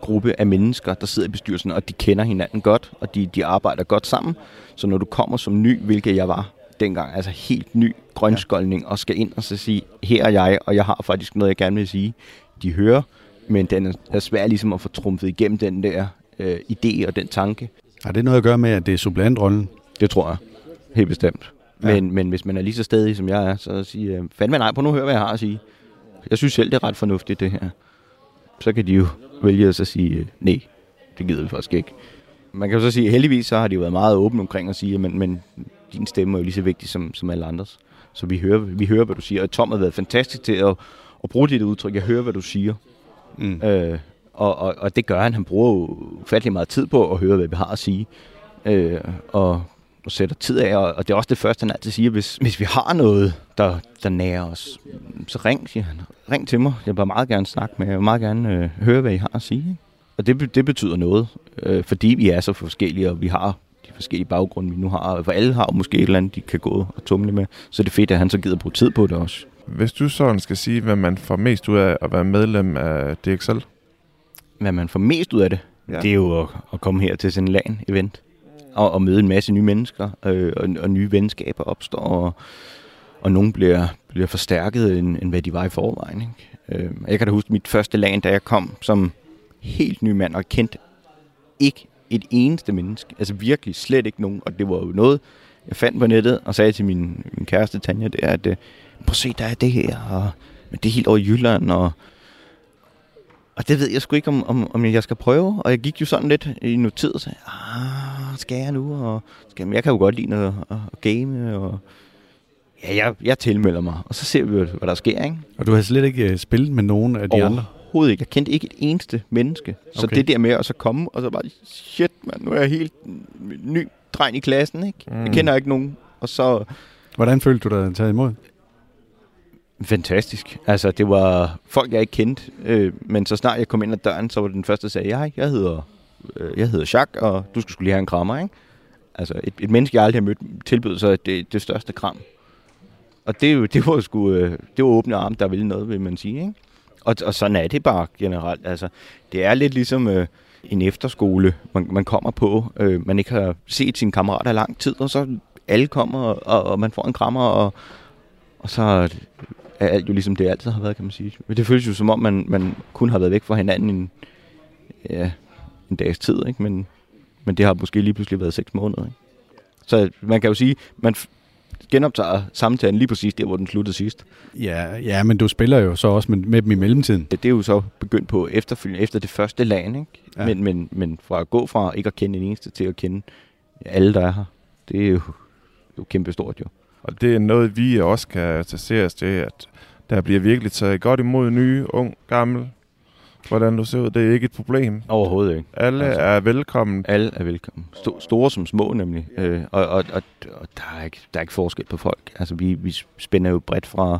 gruppe af mennesker, der sidder i bestyrelsen, og de kender hinanden godt, og de, de arbejder godt sammen. Så når du kommer som ny, hvilket jeg var dengang. Altså helt ny grønskoldning, og skal ind og så sige, her er jeg, og jeg har faktisk noget, jeg gerne vil sige. De hører, men den er svær ligesom at få trumfet igennem den der øh, idé og den tanke. Har det noget at gøre med, at det er supplantrollen? Det tror jeg. Helt bestemt. Ja. Men, men hvis man er lige så stedig, som jeg er, så siger jeg, fandme nej, på nu hør, hvad jeg har at sige. Jeg synes selv, det er ret fornuftigt, det her. Så kan de jo vælge at så sige, øh, nej, det gider vi faktisk ikke. Man kan jo så sige, heldigvis så har de jo været meget åbne omkring at sige, men, men din stemme er jo lige så vigtig som, som alle andres. Så vi hører, vi hører, hvad du siger. Og Tom har været fantastisk til at, at bruge dit udtryk. Jeg hører, hvad du siger. Mm. Øh, og, og, og det gør han. Han bruger jo ufattelig meget tid på at høre, hvad vi har at sige. Øh, og, og sætter tid af, og det er også det første, han altid siger, hvis, hvis vi har noget, der, der nærer os, så ring, siger han. Ring til mig. Jeg vil meget gerne snakke med. Jeg vil meget gerne øh, høre, hvad I har at sige. Ikke? Og det, det betyder noget, øh, fordi vi er så forskellige, og vi har de forskellige baggrunde, vi nu har. For alle har måske et eller andet, de kan gå og tumle med. Så det er fedt, at han så gider bruge tid på det også. Hvis du sådan skal sige, hvad man får mest ud af at være medlem af DXL? Hvad man får mest ud af det, ja. det er jo at, at komme her til en LAN-event. Og, og møde en masse nye mennesker, øh, og, og nye venskaber opstår, og, og nogen bliver, bliver forstærket, end, end hvad de var i forvejen. Ikke? Øh, jeg kan da huske mit første land, da jeg kom som helt ny mand, og kendte ikke et eneste menneske. Altså virkelig slet ikke nogen. Og det var jo noget, jeg fandt på nettet, og sagde til min, min kæreste Tanja, det er, at øh, prøv at se, der er det her, og men det er helt over Jylland, og, og det ved jeg sgu ikke, om, om, om jeg skal prøve. Og jeg gik jo sådan lidt i noget tid og sagde, ah, skal jeg nu? Og skal, jeg kan jo godt lide at, at, at game, og ja, jeg, jeg tilmelder mig. Og så ser vi, hvad der sker, ikke? Og du har slet ikke uh, spillet med nogen af de andre? Overhovedet ikke. Jeg kendte ikke et eneste menneske. Så okay. det der med at så komme, og så bare, shit, man, nu er jeg helt ny dreng i klassen, ikke? Mm. Jeg kender ikke nogen. Og så... Hvordan følte du dig taget imod? Fantastisk. Altså, det var folk, jeg ikke kendte, øh, men så snart jeg kom ind ad døren, så var det den første, der sagde, jeg, jeg hedder, øh, jeg hedder Jacques, og du skulle lige have en krammer, ikke? Altså, et, et menneske, jeg aldrig har mødt, tilbød sig det, det største kram. Og det, det var sgu, øh, det var åbne arme, der ville noget, vil man sige, ikke? Og, og sådan er det bare generelt. Altså, det er lidt ligesom øh, en efterskole, man, man kommer på. Øh, man ikke har set sine kammerater i lang tid, og så alle kommer, og, og man får en krammer, og, og så er alt jo ligesom det altid har været, kan man sige. Men det føles jo som om, man, man kun har været væk fra hinanden en, ja, en dags tid, ikke? Men, men det har måske lige pludselig været seks måneder. Ikke? Så man kan jo sige, man genoptager samtalen lige præcis der, hvor den sluttede sidst. Ja, ja men du spiller jo så også med, med dem i mellemtiden. Det, det er jo så begyndt på efterfølgende, efter det første lag, ikke? Ja. Men, men, men fra at gå fra ikke at kende en eneste til at kende alle, der er her, det er jo, jo kæmpe stort jo. Og det er noget, vi også kan tage os til, at der bliver virkelig taget godt imod nye, ung, gammel. Hvordan du ser ud, det er ikke et problem. Overhovedet ikke. Alle altså, er velkommen. Alle er velkommen. Sto- store som små nemlig. Øh, og og, og, og der, er ikke, der er ikke forskel på folk. Altså vi, vi spænder jo bredt fra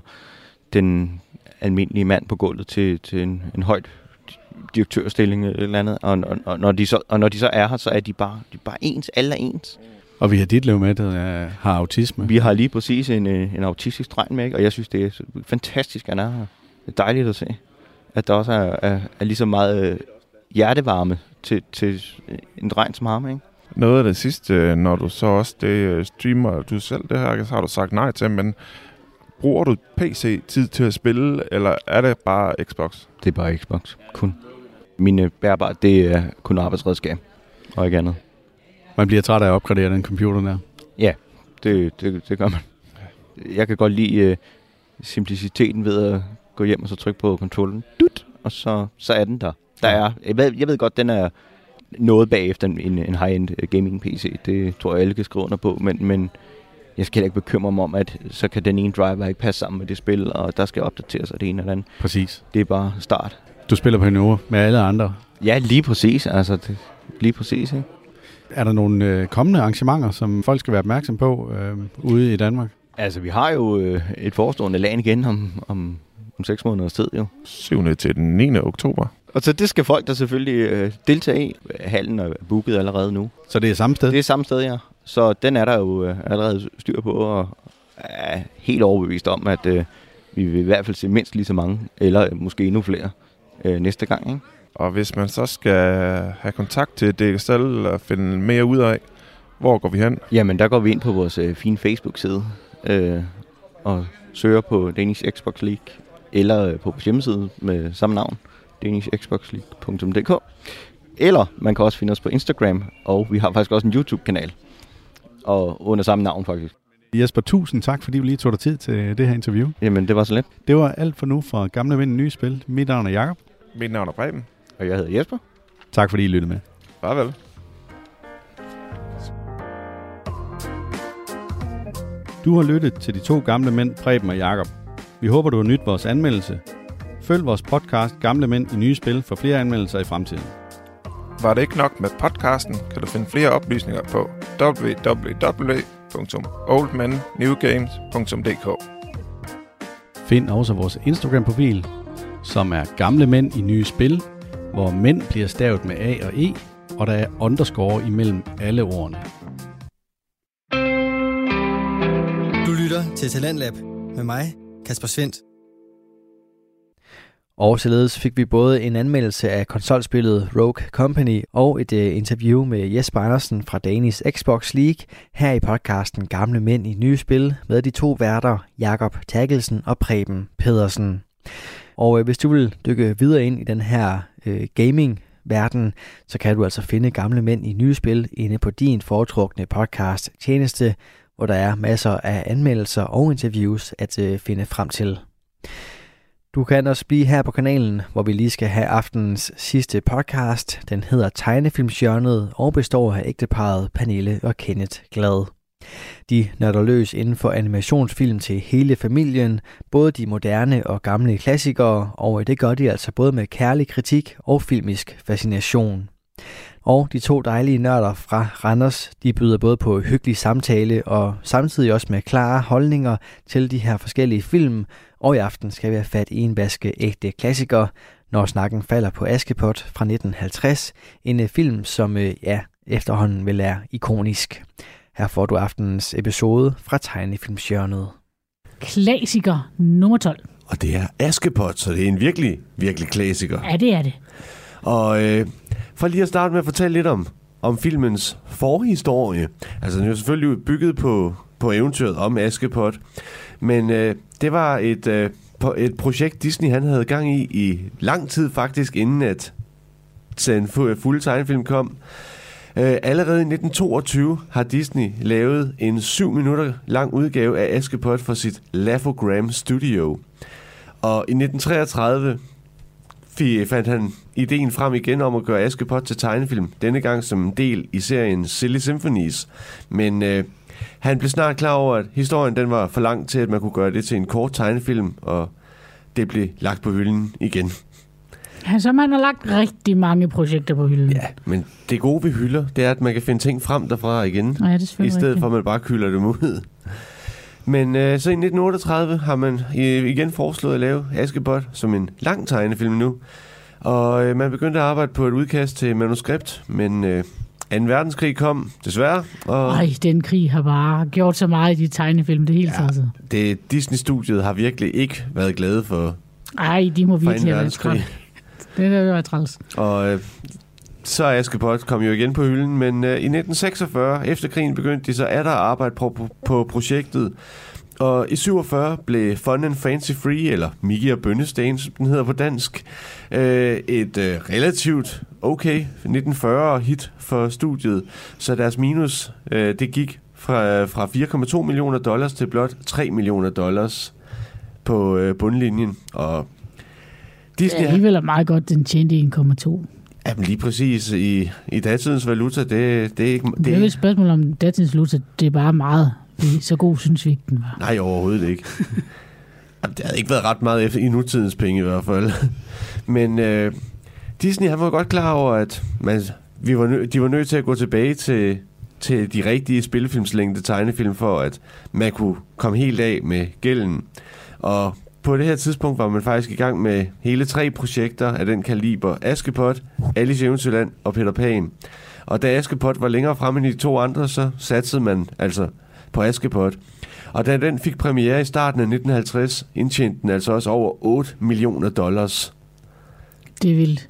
den almindelige mand på gulvet til, til en, en højt direktørstilling eller, eller andet. Og, og, og, når de så, og når de så er her, så er de bare, de er bare ens. Alle er ens. Og vi har dit liv med, der har autisme. Vi har lige præcis en, øh, en autistisk dreng med, ikke? og jeg synes, det er fantastisk, at han er her. Det er dejligt at se, at der også er, er, er lige så meget øh, hjertevarme til, til en dreng som ham. Ikke? Noget af det sidste, øh, når du så også det streamer du selv, det her så har du sagt nej til, men bruger du PC-tid til at spille, eller er det bare Xbox? Det er bare Xbox, kun. Mine bærbare, det er kun arbejdsredskab, og ikke andet. Man bliver træt af at opgradere den computer der. Ja, det, det, det gør man. Jeg kan godt lide uh, simpliciteten ved at gå hjem og så trykke på controllen. Dut, og så, så er den der. der er, jeg, ved, jeg ved godt, den er noget bagefter en, en high-end øh, gaming-PC. Det tror jeg, alle kan skrive under på. Men, men jeg skal ikke bekymre mig om, at så kan den ene driver ikke passe sammen med det spil, og der skal opdateres af det ene eller andet. Præcis. Det er bare start. Du spiller på niveau med alle andre. Ja, lige præcis. Altså, det, lige præcis, ikke? Er der nogle øh, kommende arrangementer, som folk skal være opmærksom på øh, ude i Danmark? Altså, vi har jo øh, et forestående land igen om, om, om seks måneders tid, jo. 7. til den 9. oktober. Og så det skal folk der selvfølgelig øh, deltage i. Hallen er booket allerede nu. Så det er samme sted? Det er samme sted, ja. Så den er der jo øh, allerede styr på, og er helt overbevist om, at øh, vi vil i hvert fald se mindst lige så mange, eller måske endnu flere øh, næste gang, ikke? Og hvis man så skal have kontakt til DXL og finde mere ud af, Hvor går vi hen? Jamen, der går vi ind på vores øh, fine Facebook-side øh, og søger på Danish Xbox League, eller øh, på vores hjemmeside med samme navn, danishxboxleague.dk. Eller man kan også finde os på Instagram, og vi har faktisk også en YouTube-kanal, og under samme navn faktisk. Jesper, tusind tak, fordi du lige tog dig tid til det her interview. Jamen, det var så let. Det var alt for nu fra Gamle i Nye Spil. Mit navn er Jakob. Mit navn er Preben. Og jeg hedder Jesper. Tak fordi I lyttede med. Farvel. Du har lyttet til de to gamle mænd, Preben og Jakob. Vi håber, du har nydt vores anmeldelse. Følg vores podcast Gamle Mænd i Nye Spil for flere anmeldelser i fremtiden. Var det ikke nok med podcasten, kan du finde flere oplysninger på www.oldmennewgames.dk Find også vores Instagram-profil, som er Gamle Mænd i Nye Spil, hvor mænd bliver stavet med A og E, og der er underscore imellem alle ordene. Du lytter til Talentlab med mig, Kasper Svendt. Og således fik vi både en anmeldelse af konsolspillet Rogue Company og et uh, interview med Jesper Andersen fra Danish Xbox League her i podcasten Gamle Mænd i Nye Spil med de to værter Jakob Takkelsen og Preben Pedersen. Og øh, hvis du vil dykke videre ind i den her øh, gaming verden, så kan du altså finde Gamle Mænd i Nye Spil inde på din foretrukne podcast tjeneste, hvor der er masser af anmeldelser og interviews at øh, finde frem til. Du kan også blive her på kanalen, hvor vi lige skal have aftenens sidste podcast. Den hedder Tegnefilmsjørnet og består af ægteparet Pernille og Kenneth Glad. De nørder løs inden for animationsfilm til hele familien, både de moderne og gamle klassikere, og øh, det gør de altså både med kærlig kritik og filmisk fascination. Og de to dejlige nørder fra Randers, de byder både på hyggelig samtale og samtidig også med klare holdninger til de her forskellige film, og i aften skal vi have fat i en vaske ægte klassiker, når snakken falder på Askepot fra 1950, en øh, film, som øh, ja, efterhånden vil være ikonisk. Her får du aftenens episode fra Tegnefilmsjørnet. Klassiker nummer 12. Og det er Askepot, så det er en virkelig, virkelig klassiker. Ja, det er det. Og øh, for lige at starte med at fortælle lidt om, om filmens forhistorie. Altså, den er jo selvfølgelig bygget på, på eventyret om Askepot. Men øh, det var et, øh, et projekt, Disney han havde gang i i lang tid faktisk, inden at den fulde tegnefilm kom. Øh, allerede i 1922 har Disney lavet en 7 minutter lang udgave af Askepot for sit Laugh-O-Gram Studio. Og i 1933 fandt han ideen frem igen om at gøre Askepot til tegnefilm, denne gang som en del i serien Silly Symphonies. Men øh, han blev snart klar over, at historien den var for lang til, at man kunne gøre det til en kort tegnefilm, og det blev lagt på hylden igen. Altså, man har lagt rigtig mange projekter på hylden. Ja, men det gode ved hylder, det er, at man kan finde ting frem derfra igen, ja, det er i stedet rigtigt. for, at man bare kylder dem ud. Men øh, så i 1938 har man igen foreslået at lave Askepot som en lang tegnefilm nu. Og øh, man begyndte at arbejde på et udkast til manuskript, men øh, 2. verdenskrig kom, desværre. Og Ej, den krig har bare gjort så meget i de tegnefilm, det hele Ja. taget. det Disney-studiet har virkelig ikke været glade for, Ej, de må for 2. virkelig have været. Det er jo træls. Og øh, så er Askepot kom jo igen på hylden, men øh, i 1946, efter krigen, begyndte de så at arbejde på, på, på projektet. Og i 47 blev Fun and Fancy Free, eller Mickey og Bønnesten, som den hedder på dansk, øh, et øh, relativt okay 1940 hit for studiet. Så deres minus, øh, det gik fra, fra 4,2 millioner dollars til blot 3 millioner dollars på øh, bundlinjen. Og Disney, Det er alligevel meget godt, den tjente 1,2. Jamen lige præcis i, i datidens valuta, det, det er ikke... Det er jo et spørgsmål om datidens valuta. Det er bare meget. Det er Så god synes vi ikke, den var. Nej, overhovedet ikke. Jamen, det havde ikke været ret meget efter, i nutidens penge i hvert fald. Men øh, Disney han var godt klar over, at man, vi var nø, de var nødt til at gå tilbage til, til de rigtige spillefilmslængde tegnefilm, for at man kunne komme helt af med gælden. Og på det her tidspunkt var man faktisk i gang med hele tre projekter af den kaliber. Askepot, Alice Eventyrland og Peter Pan. Og da Askepot var længere fremme end de to andre, så satsede man altså på Askepot. Og da den fik premiere i starten af 1950, indtjente den altså også over 8 millioner dollars. Det er vildt.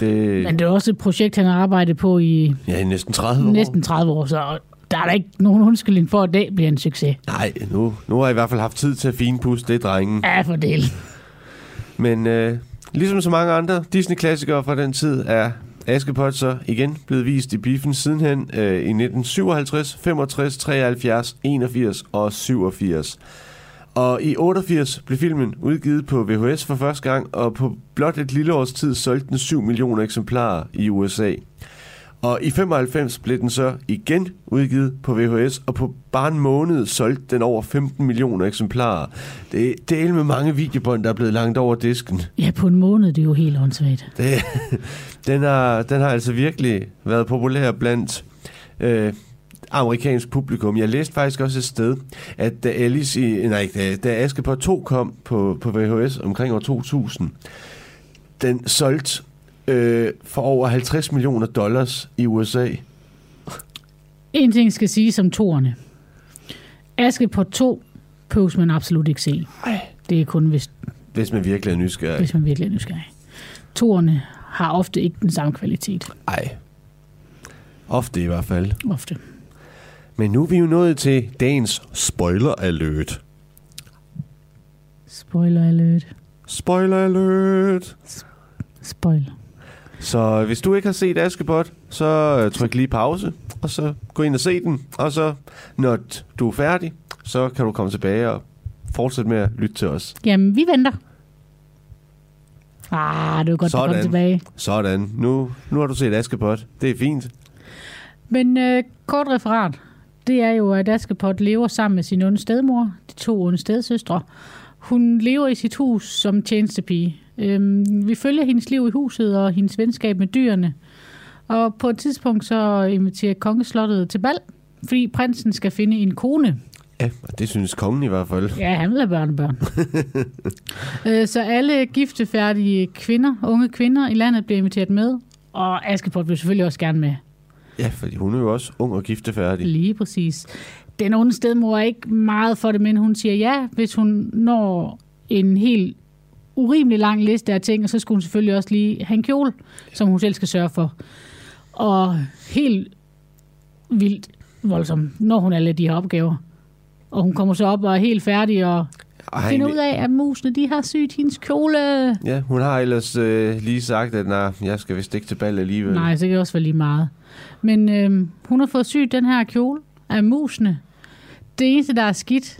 Det Men det er også et projekt, han har arbejdet på i ja, i næsten 30 år. næsten 30 år, så der er der ikke nogen undskyldning for, at det bliver en succes. Nej, nu, nu har jeg i hvert fald haft tid til at finpuste det, drengen. Ja, for del. Men øh, ligesom så mange andre Disney-klassikere fra den tid, er Askepot så igen blevet vist i biffen sidenhen øh, i 1957, 65, 73, 81 og 87. Og i 88 blev filmen udgivet på VHS for første gang, og på blot et lille års tid solgte den 7 millioner eksemplarer i USA. Og i 95 blev den så igen udgivet på VHS, og på bare en måned solgte den over 15 millioner eksemplarer. Det, det er med mange videobånd, der er blevet langt over disken. Ja, på en måned, det er jo helt åndssvagt. Det, den, har, den har altså virkelig været populær blandt øh, amerikansk publikum. Jeg læste faktisk også et sted, at da Alice i, nej, da, da Askepot 2 kom på, på VHS omkring år 2000, den solgte øh, for over 50 millioner dollars i USA. En ting skal sige som toerne. Askepot 2 behøves man absolut ikke se. Det er kun, hvis, Hvis man virkelig er nysgerrig. hvis man virkelig er nysgerrig. Toerne har ofte ikke den samme kvalitet. Ej. Ofte i hvert fald. Ofte. Men nu er vi jo nået til dagens spoiler alert. Spoiler alert. Spoiler alert. Spoiler. Så hvis du ikke har set Askepot, så øh, tryk lige pause, og så gå ind og se den. Og så, når du er færdig, så kan du komme tilbage og fortsætte med at lytte til os. Jamen, vi venter. Ah, det var godt, at komme Sådan. tilbage. Sådan. Nu, nu har du set Askepot. Det er fint. Men øh, kort referat, det er jo, at Askepot lever sammen med sin onde stedmor, de to onde stedsøstre. Hun lever i sit hus som tjenestepige. Øhm, vi følger hendes liv i huset og hendes venskab med dyrene. Og på et tidspunkt så inviterer kongeslottet til bal, fordi prinsen skal finde en kone. Ja, og det synes kongen i hvert fald. Ja, han vil have børnebørn. øh, så alle giftefærdige kvinder, unge kvinder i landet bliver inviteret med. Og Askepot vil selvfølgelig også gerne med. Ja, fordi hun er jo også ung og giftefærdig. Lige præcis. Den onde stedmor er ikke meget for det, men hun siger ja, hvis hun når en helt urimelig lang liste af ting, og så skulle hun selvfølgelig også lige have en kjole, som hun selv skal sørge for. Og helt vildt voldsomt, når hun alle de her opgaver. Og hun kommer så op og er helt færdig og Ej, finder ud af, at musene de har sygt hendes kjole. Ja, hun har ellers øh, lige sagt, at nej, jeg skal vist ikke til bal alligevel. Nej, så kan det også være lige meget. Men øhm, hun har fået sygt den her kjole af musene. Det eneste, der er skidt,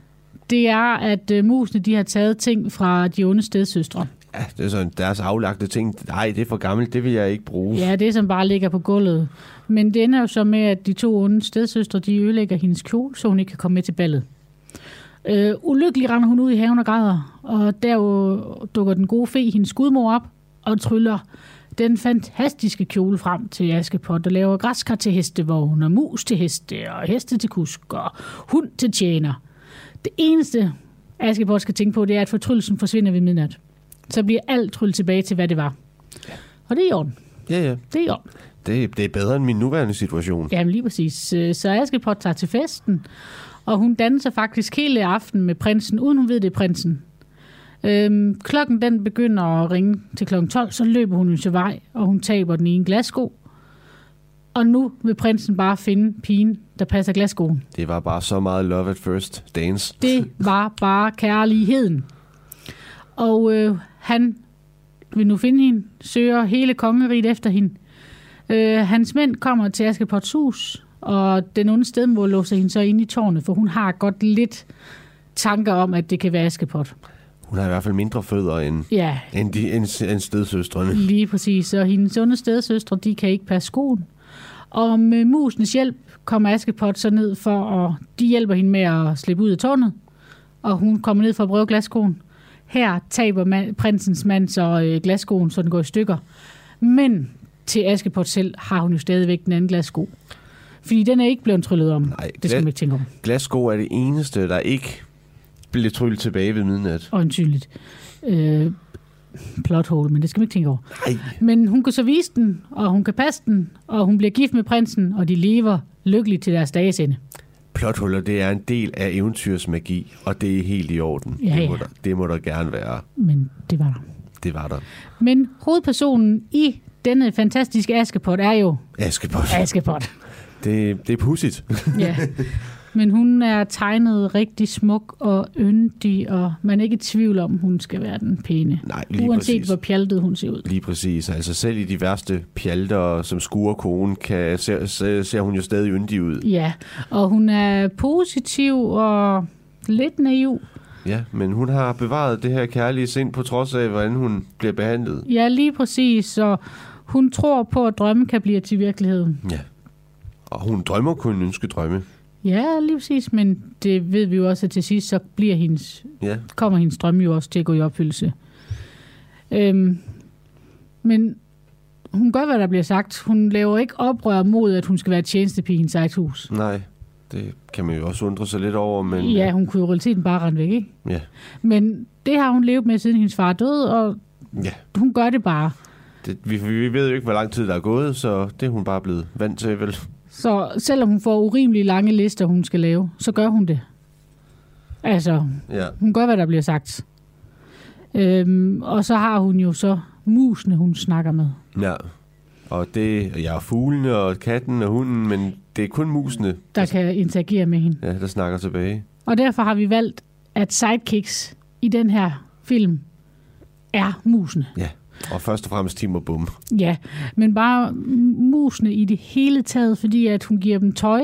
det er, at øh, musene de har taget ting fra de onde stedsøstre. Ja, det er sådan deres aflagte ting. Nej, det er for gammelt, det vil jeg ikke bruge. Ja, det som bare ligger på gulvet. Men det ender jo så med, at de to onde stedsøstre, de ødelægger hendes kjole, så hun ikke kan komme med til ballet. Øh, ulykkelig render hun ud i haven og græder, og der jo dukker den gode fe hendes gudmor op og tryller den fantastiske kjole frem til Askepot og laver græskar til hestevogn og mus til heste og heste til kusk og hund til tjener. Det eneste, Askepot skal tænke på, det er, at fortryllelsen forsvinder ved midnat. Så bliver alt tryllet tilbage til, hvad det var. Og det er i orden. Ja, ja. Det er i orden. Det, det er bedre end min nuværende situation. Jamen lige præcis. Øh, Så Askepot tager til festen, og hun danser faktisk hele aften med prinsen, uden hun ved, det er prinsen. Øhm, klokken den begynder at ringe til klokken 12, så løber hun jo til vej, og hun taber den i en glassko. Og nu vil prinsen bare finde pigen, der passer glasskoen. Det var bare så meget love at first dance. Det var bare kærligheden. Og øh, han vil nu finde hende, søger hele kongeriget efter hende. Øh, hans mænd kommer til Askepots hus, og den onde stedmor låser hende så inde i tårnet, for hun har godt lidt tanker om, at det kan være Askepot. Hun har i hvert fald mindre fødder end, Ja, end, de, end, end stedsøstrene. lige præcis. Og hendes onde stedsøstre, de kan ikke passe skoen. Og med musens hjælp kommer Askepot så ned for, og de hjælper hende med at slippe ud af tårnet. Og hun kommer ned for at prøve glasskoen. Her taber man, prinsens mand så øh, glasskoen, så den går i stykker. Men til Askepot selv har hun jo stadigvæk den anden glassko. Fordi den er ikke blevet tryllet om. Nej, det skal man ikke tænke om. Glassko er det eneste, der ikke bliver tryllet tilbage ved midnat. Øjensynligt. Øh, plot hole, men det skal man ikke tænke over. Nej. Men hun kan så vise den, og hun kan passe den, og hun bliver gift med prinsen, og de lever lykkeligt til deres dages ende. Plothuller, det er en del af eventyrsmagi, og det er helt i orden. Ja, det, må der, det må der gerne være. Men det var der. Det var der. Men hovedpersonen i denne fantastiske Askepot er jo Askepot. Askepot. Det, det er pudsigt. Ja. Men hun er tegnet rigtig smuk og yndig, og man er ikke i tvivl om, hun skal være den pæne. Nej, lige Uanset præcis. hvor pjaltet hun ser ud. Lige præcis. Altså selv i de værste pjalter, som skuer konen, kan, ser, ser, ser hun jo stadig yndig ud. Ja, og hun er positiv og lidt naiv. Ja, men hun har bevaret det her kærlige sind på trods af, hvordan hun bliver behandlet. Ja, lige præcis. Så hun tror på, at drømme kan blive til virkelighed. Ja. Og hun drømmer kun ønske drømme. Ja, lige præcis. Men det ved vi jo også, at til sidst så bliver hendes, Ja, kommer hendes drømme jo også til at gå i opfyldelse. Øhm, men hun gør, hvad der bliver sagt. Hun laver ikke oprør mod, at hun skal være tjenestepige i hendes eget hus. nej. Det kan man jo også undre sig lidt over, men... Ja, hun kunne jo i realiteten bare rende væk, ikke? Ja. Men det har hun levet med, siden hendes far døde, og ja. hun gør det bare. Det, vi, vi ved jo ikke, hvor lang tid der er gået, så det er hun bare blevet vant til, vel? Så selvom hun får urimelig lange lister, hun skal lave, så gør hun det. Altså, Ja. hun gør, hvad der bliver sagt. Øhm, og så har hun jo så musene, hun snakker med. Ja. Og det ja, fuglene og katten og hunden, men det er kun musene, der kan interagere med hende. ja, der snakker tilbage. Og derfor har vi valgt, at sidekicks i den her film er musene. Ja. Og først og fremmest Tim og Bum. Ja, men bare musene i det hele taget, fordi at hun giver dem tøj.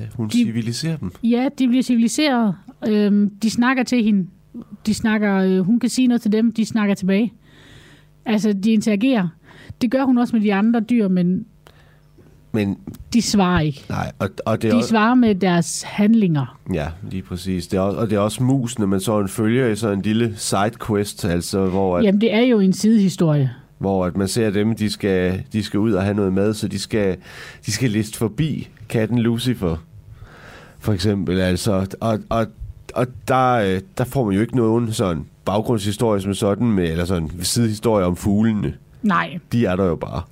Ja, hun De- civiliserer dem. Ja, de bliver civiliseret. Øhm, de snakker til hende. De snakker, øh, hun kan sige noget til dem, de snakker tilbage. Altså, de interagerer. Det gør hun også med de andre dyr, men Men de svarer ikke. nej, og, og det er De også, svarer med deres handlinger. Ja, lige præcis. Det er også, og det er også musene, man så en følger i sådan en lille sidequest, altså hvor, at, Jamen, det er jo en sidehistorie. hvor at man ser dem, de skal, de skal ud og have noget mad, så de skal, de skal liste forbi katten Lucifer, for eksempel. Altså, og, og, og der, øh, der får man jo ikke nogen sådan baggrundshistorie som sådan, med, eller sådan sidehistorie om fuglene. Nej, De er der jo bare.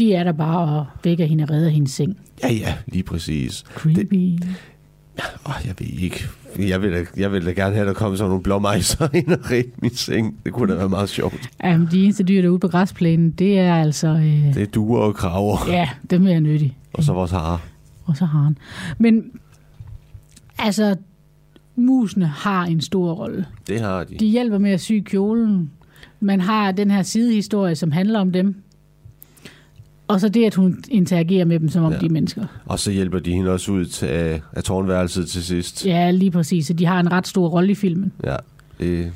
De er der bare og vækker hende og redder hendes seng. Ja, ja, lige præcis. Creepy. Det... Åh, jeg ved ikke. Jeg vil, da, jeg vil da gerne have, at der kommer sådan nogle blåmejser ind og redde min seng. Det kunne da være meget sjovt. Jamen, de eneste dyr, der er ude på græsplænen, det er altså... Øh... Det er duer og kraver, Ja, dem er nyttige. og så vores harer. Og så har han. Men altså, musene har en stor rolle. Det har de. De hjælper med at sy kjolen. Man har den her sidehistorie, som handler om dem. Og så det, at hun interagerer med dem, som om Ja. ja. de er mennesker. Og så hjælper de hende også ud til, af, af tårnværelset til sidst. Ja, lige præcis. Så de har en ret stor rolle i filmen. Ja. Øh,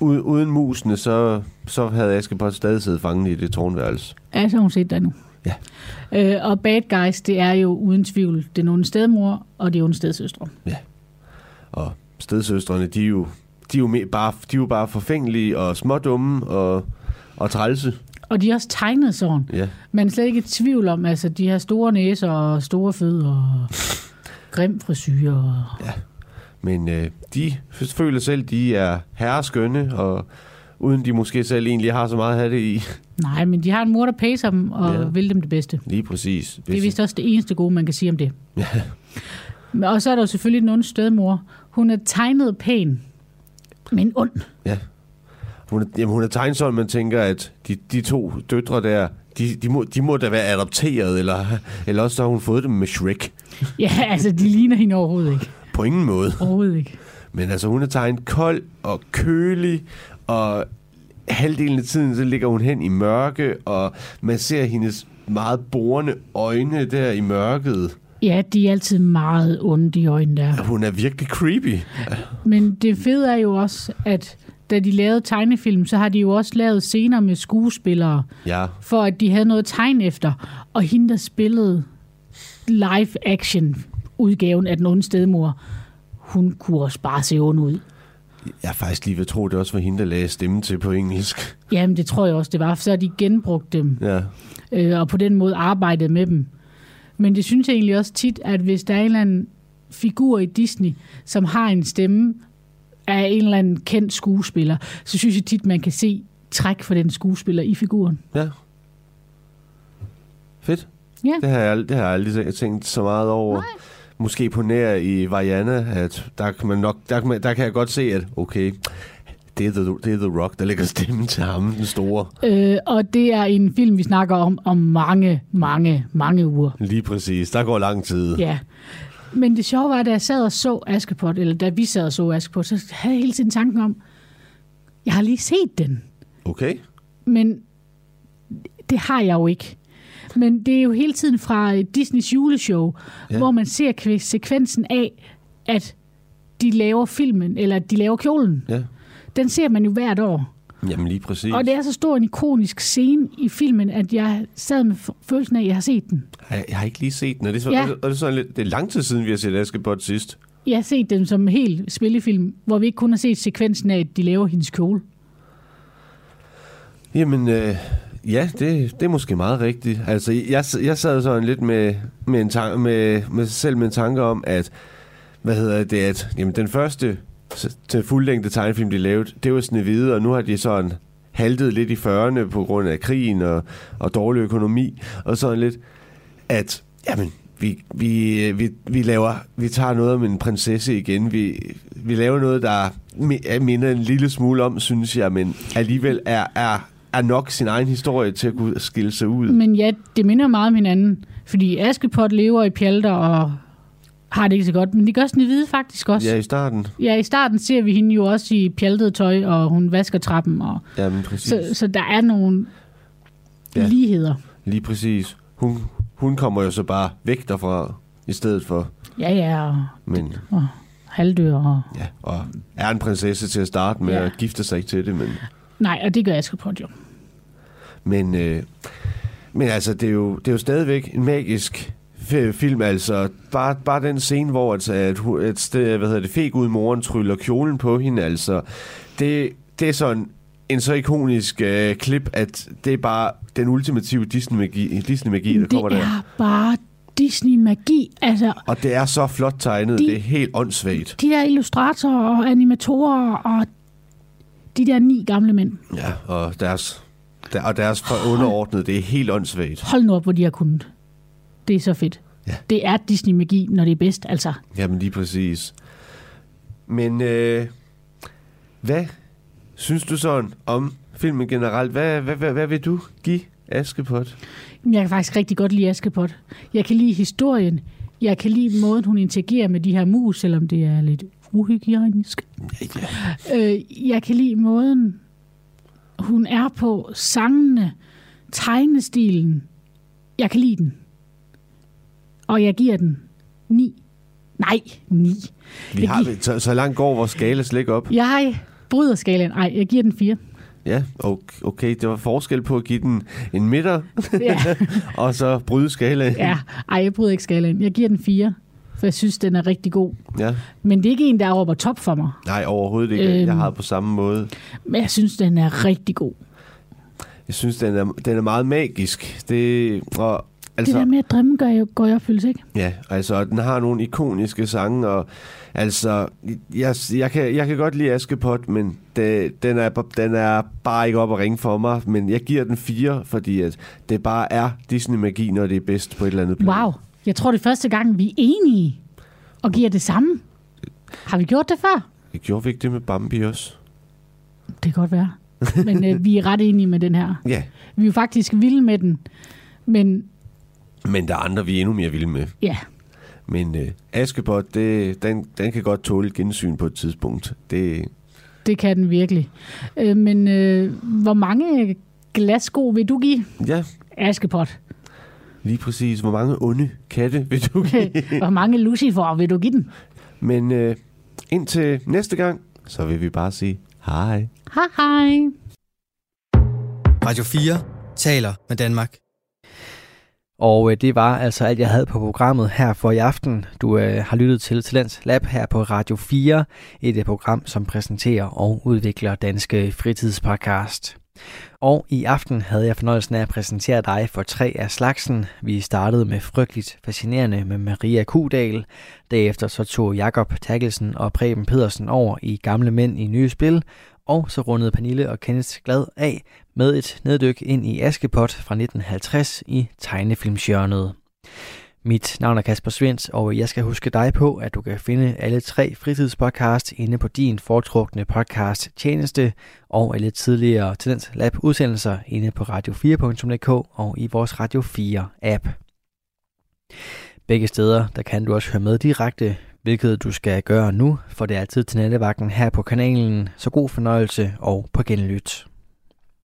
uden, musene, så, så havde Askepot stadig siddet fanget i det tårnværelse. Ja, så hun set der nu. Ja. Øh, og bad guys, det er jo uden tvivl den onde stedmor og de onde stedsøstre. Og stedsøstrene, de er jo, de er jo, bare, de er jo bare forfængelige og smådumme og, og trælse. Og de er også tegnet sådan. Ja. Man er slet ikke i tvivl om, altså de har store næser og store fødder og grim frisyr. Og... Men øh, de føler selv, de er herreskønne, og uden de måske selv egentlig har så meget at have det i. Nej, men de har en mor, der pacer dem og Ja. ja. vil dem det bedste. Lige præcis. Det er vist også det eneste gode, man kan sige om det. Ja. Og så er der jo selvfølgelig den onde stedmor. Hun er tegnet pæn, men ond. Hun er, jamen, hun er sådan, man tænker, at de, de to døtre der, de, de, må, de må da være adopteret, eller, eller også så har hun fået dem med Shrek. Ja, altså, de ligner hende overhovedet ikke. På ingen måde. Overhovedet ikke. Men altså, hun er tegnet kold og kølig, og halvdelen af tiden, så ligger hun hen i mørke, og man ser hendes meget borende øjne der i mørket. Ja, de er altid meget onde, de øjne der. Hun er virkelig creepy. Men det fede er jo også, at da de lavede tegnefilm, så har de jo også lavet scener med skuespillere, Ja, for at de havde noget at tegne efter. Og hende, der spillede live-action udgaven af den onde stedmor, hun kunne også bare se ond ud. jeg er faktisk lige ved at tro, det også var hende, der lagde stemme til på engelsk. Jamen, det tror jeg også, det var. Så har de genbrugt dem, Ja, øh, og på den måde arbejdet med dem. Men det synes jeg egentlig også tit, at hvis der er en eller anden figur i Disney, som har en stemme af en eller anden kendt skuespiller, så synes jeg tit, man kan se træk for den skuespiller i figuren. ja. Fedt. Ja. Det har jeg, det har jeg aldrig tænkt så meget over. Nej. Måske på nær i Vajana, at der kan, man nok, der, kan man, der kan jeg godt se, at okay, det er, The, det er The Rock, der lægger stemmen til ham, den store. Øh, og det er en film, vi snakker om om mange, mange, mange uger. Lige præcis. Der går lang tid. Ja. Men det sjove var, da jeg sad og så Askepot, eller da vi sad og så Askepot, så havde jeg hele tiden tanken om, jeg har lige set den, Okay. men det har jeg jo ikke. Men det er jo hele tiden fra Disneys juleshow, Ja. hvor man ser sekvensen af, at de laver filmen, eller at de laver kjolen. Ja. Den ser man jo hvert år. Jamen lige præcis. Og det er så stor en ikonisk scene i filmen, at jeg sad med følelsen af, at jeg har set den. Jeg, jeg har ikke lige set den. Er det, så, Ja. er det, sådan lidt, det er lang tid siden, vi har set Askepot sidst. Jeg har set den som en hel spillefilm, hvor vi ikke kun har set sekvensen af, at de laver hendes kjole. Jamen, øh, ja, det, det er måske meget rigtigt. Altså, jeg, jeg sad sådan lidt med, med, en tan- med, med selv med en tanke om, at, hvad hedder det, at jamen, den første til fuldlængde tegnefilm, de lavede, det var Snevide, og nu har de sådan haltet lidt i 40'erne på grund af krigen og, og dårlig økonomi, og sådan lidt, at, jamen, vi, vi, vi, vi laver, vi tager noget om en prinsesse igen. Vi, vi laver noget, der minder en lille smule om, synes jeg, men alligevel er, er, er nok sin egen historie til at kunne skille sig ud. Men ja, det minder meget om hinanden. Fordi Askepot lever i pjalter og har det ikke så godt. Men det gør Snevide faktisk også. Ja, i starten. Ja, i starten ser vi hende jo også i pjaltet tøj, og hun vasker trappen. Og, Jamen, præcis. så, så der er nogle Ja. ja. ligheder. Lige præcis. Hun, hun kommer jo så bare væk derfra, i stedet for. Ja, ja, og, Men, og halvdør. Og... ja, og er en prinsesse til at starte med, Ja. ja. og gifter sig ikke til det, men... Nej, og det gør Askepot jo. Men, øh, men altså, det er, jo, det er jo stadigvæk en magisk film, altså. Bare, bare den scene, hvor at, at, at sted, hvad hedder det, feg ud moren tryller kjolen på hende, altså. Det, det er sådan en så ikonisk øh, klip, at det er bare den ultimative Disney-magi, Disney-magi der det kommer der. er bare Disney-magi. Altså, Og det er så flot tegnet, De- det er helt åndssvagt. de der illustratorer og animatorer og de der ni gamle mænd. Ja, og deres, der, og deres underordnede, det er helt åndssvagt. Hold nu op, hvor de har kunnet. Det er så fedt. Ja. Det er Disney-magi, når det er bedst, altså. Jamen lige præcis. Men øh, hvad synes du sådan om filmen generelt? Hvad, hvad, hvad, hvad vil du give Askepot? Jeg kan faktisk rigtig godt lide Askepot. Jeg kan lide historien. Jeg kan lide måden, hun interagerer med de her mus, selvom det er lidt uhygienisk. Øh, jeg kan lide måden, hun er på sangene, tegnestilen. Jeg kan lide den. Og jeg giver den 9. Nej, 9. Vi Jeg har, giver- så, så langt går vores skala slet ikke op. Jeg bryder skalaen. Nej, jeg giver den 4. Ja, okay, okay, det var forskel på at give den en midter, Ja, og så bryde skalaen. ja. Ej, jeg bryder ikke skalaen. Jeg giver den 4, for jeg synes, den er rigtig god. ja. Men det er ikke en, der er over top for mig. Nej, overhovedet ikke. Øhm. Jeg har det på samme måde. Men jeg synes, den er rigtig god. Jeg synes, den er, den er meget magisk. Det, og, Altså, det der med at drømme gør jo, går i opfyldelse, ikke? Ja, altså, den har nogle ikoniske sange, og altså, jeg, jeg, kan, jeg kan godt lide Askepot, men det, den, er, den er bare ikke op at ringe for mig, men jeg giver den fire, fordi at det bare er Disney-magi, når det er bedst på et eller andet plan. Wow. Jeg tror, det er første gang, vi er enige og giver det samme. Har vi gjort det før? Jeg gjorde vi ikke det med Bambi også? Det kan godt være. Men øh, vi er ret enige med den her. Ja, Vi er jo faktisk vilde med den. Men men der er andre, vi er endnu mere vilde med. ja, Men uh, Askepot, det, den, den kan godt tåle et gensyn på et tidspunkt. Det, det kan den virkelig. Øh, men øh, hvor mange glassko vil du give ja, Askepot? lige præcis. Hvor mange onde katte vil du give? hvor mange Lucifer vil du give den? Men øh, indtil næste gang, så vil vi bare sige hej. Hej hej. Radio 4 taler med Danmark. Og øh, det var altså alt, jeg havde på programmet her for i aften. Du øh, har lyttet til Talents Lab her på Radio 4, et øh, program, som præsenterer og udvikler danske fritidspodcast. Og i aften havde jeg fornøjelsen af at præsentere dig for tre af slagsen. Vi startede med Frygteligt Fascinerende med Maria Kudal. Derefter så tog Jakob Takkelsen og Preben Pedersen over i Gamle Mænd i Nye Spil. Og så rundede Pernille og Kenneth Glad af med et neddyk ind i Askepot fra 1950 i tegnefilmsjørnet. Mit navn er Kasper Svens, og jeg skal huske dig på, at du kan finde alle tre fritidspodcasts inde på din foretrukne podcast tjeneste, og alle tidligere Tendens Lab udsendelser inde på radio4.dk og i vores Radio 4 app. Begge steder, der kan du også høre med direkte, hvilket du skal gøre nu, for det er altid til nattevagten her på kanalen, så god fornøjelse og på genlyt.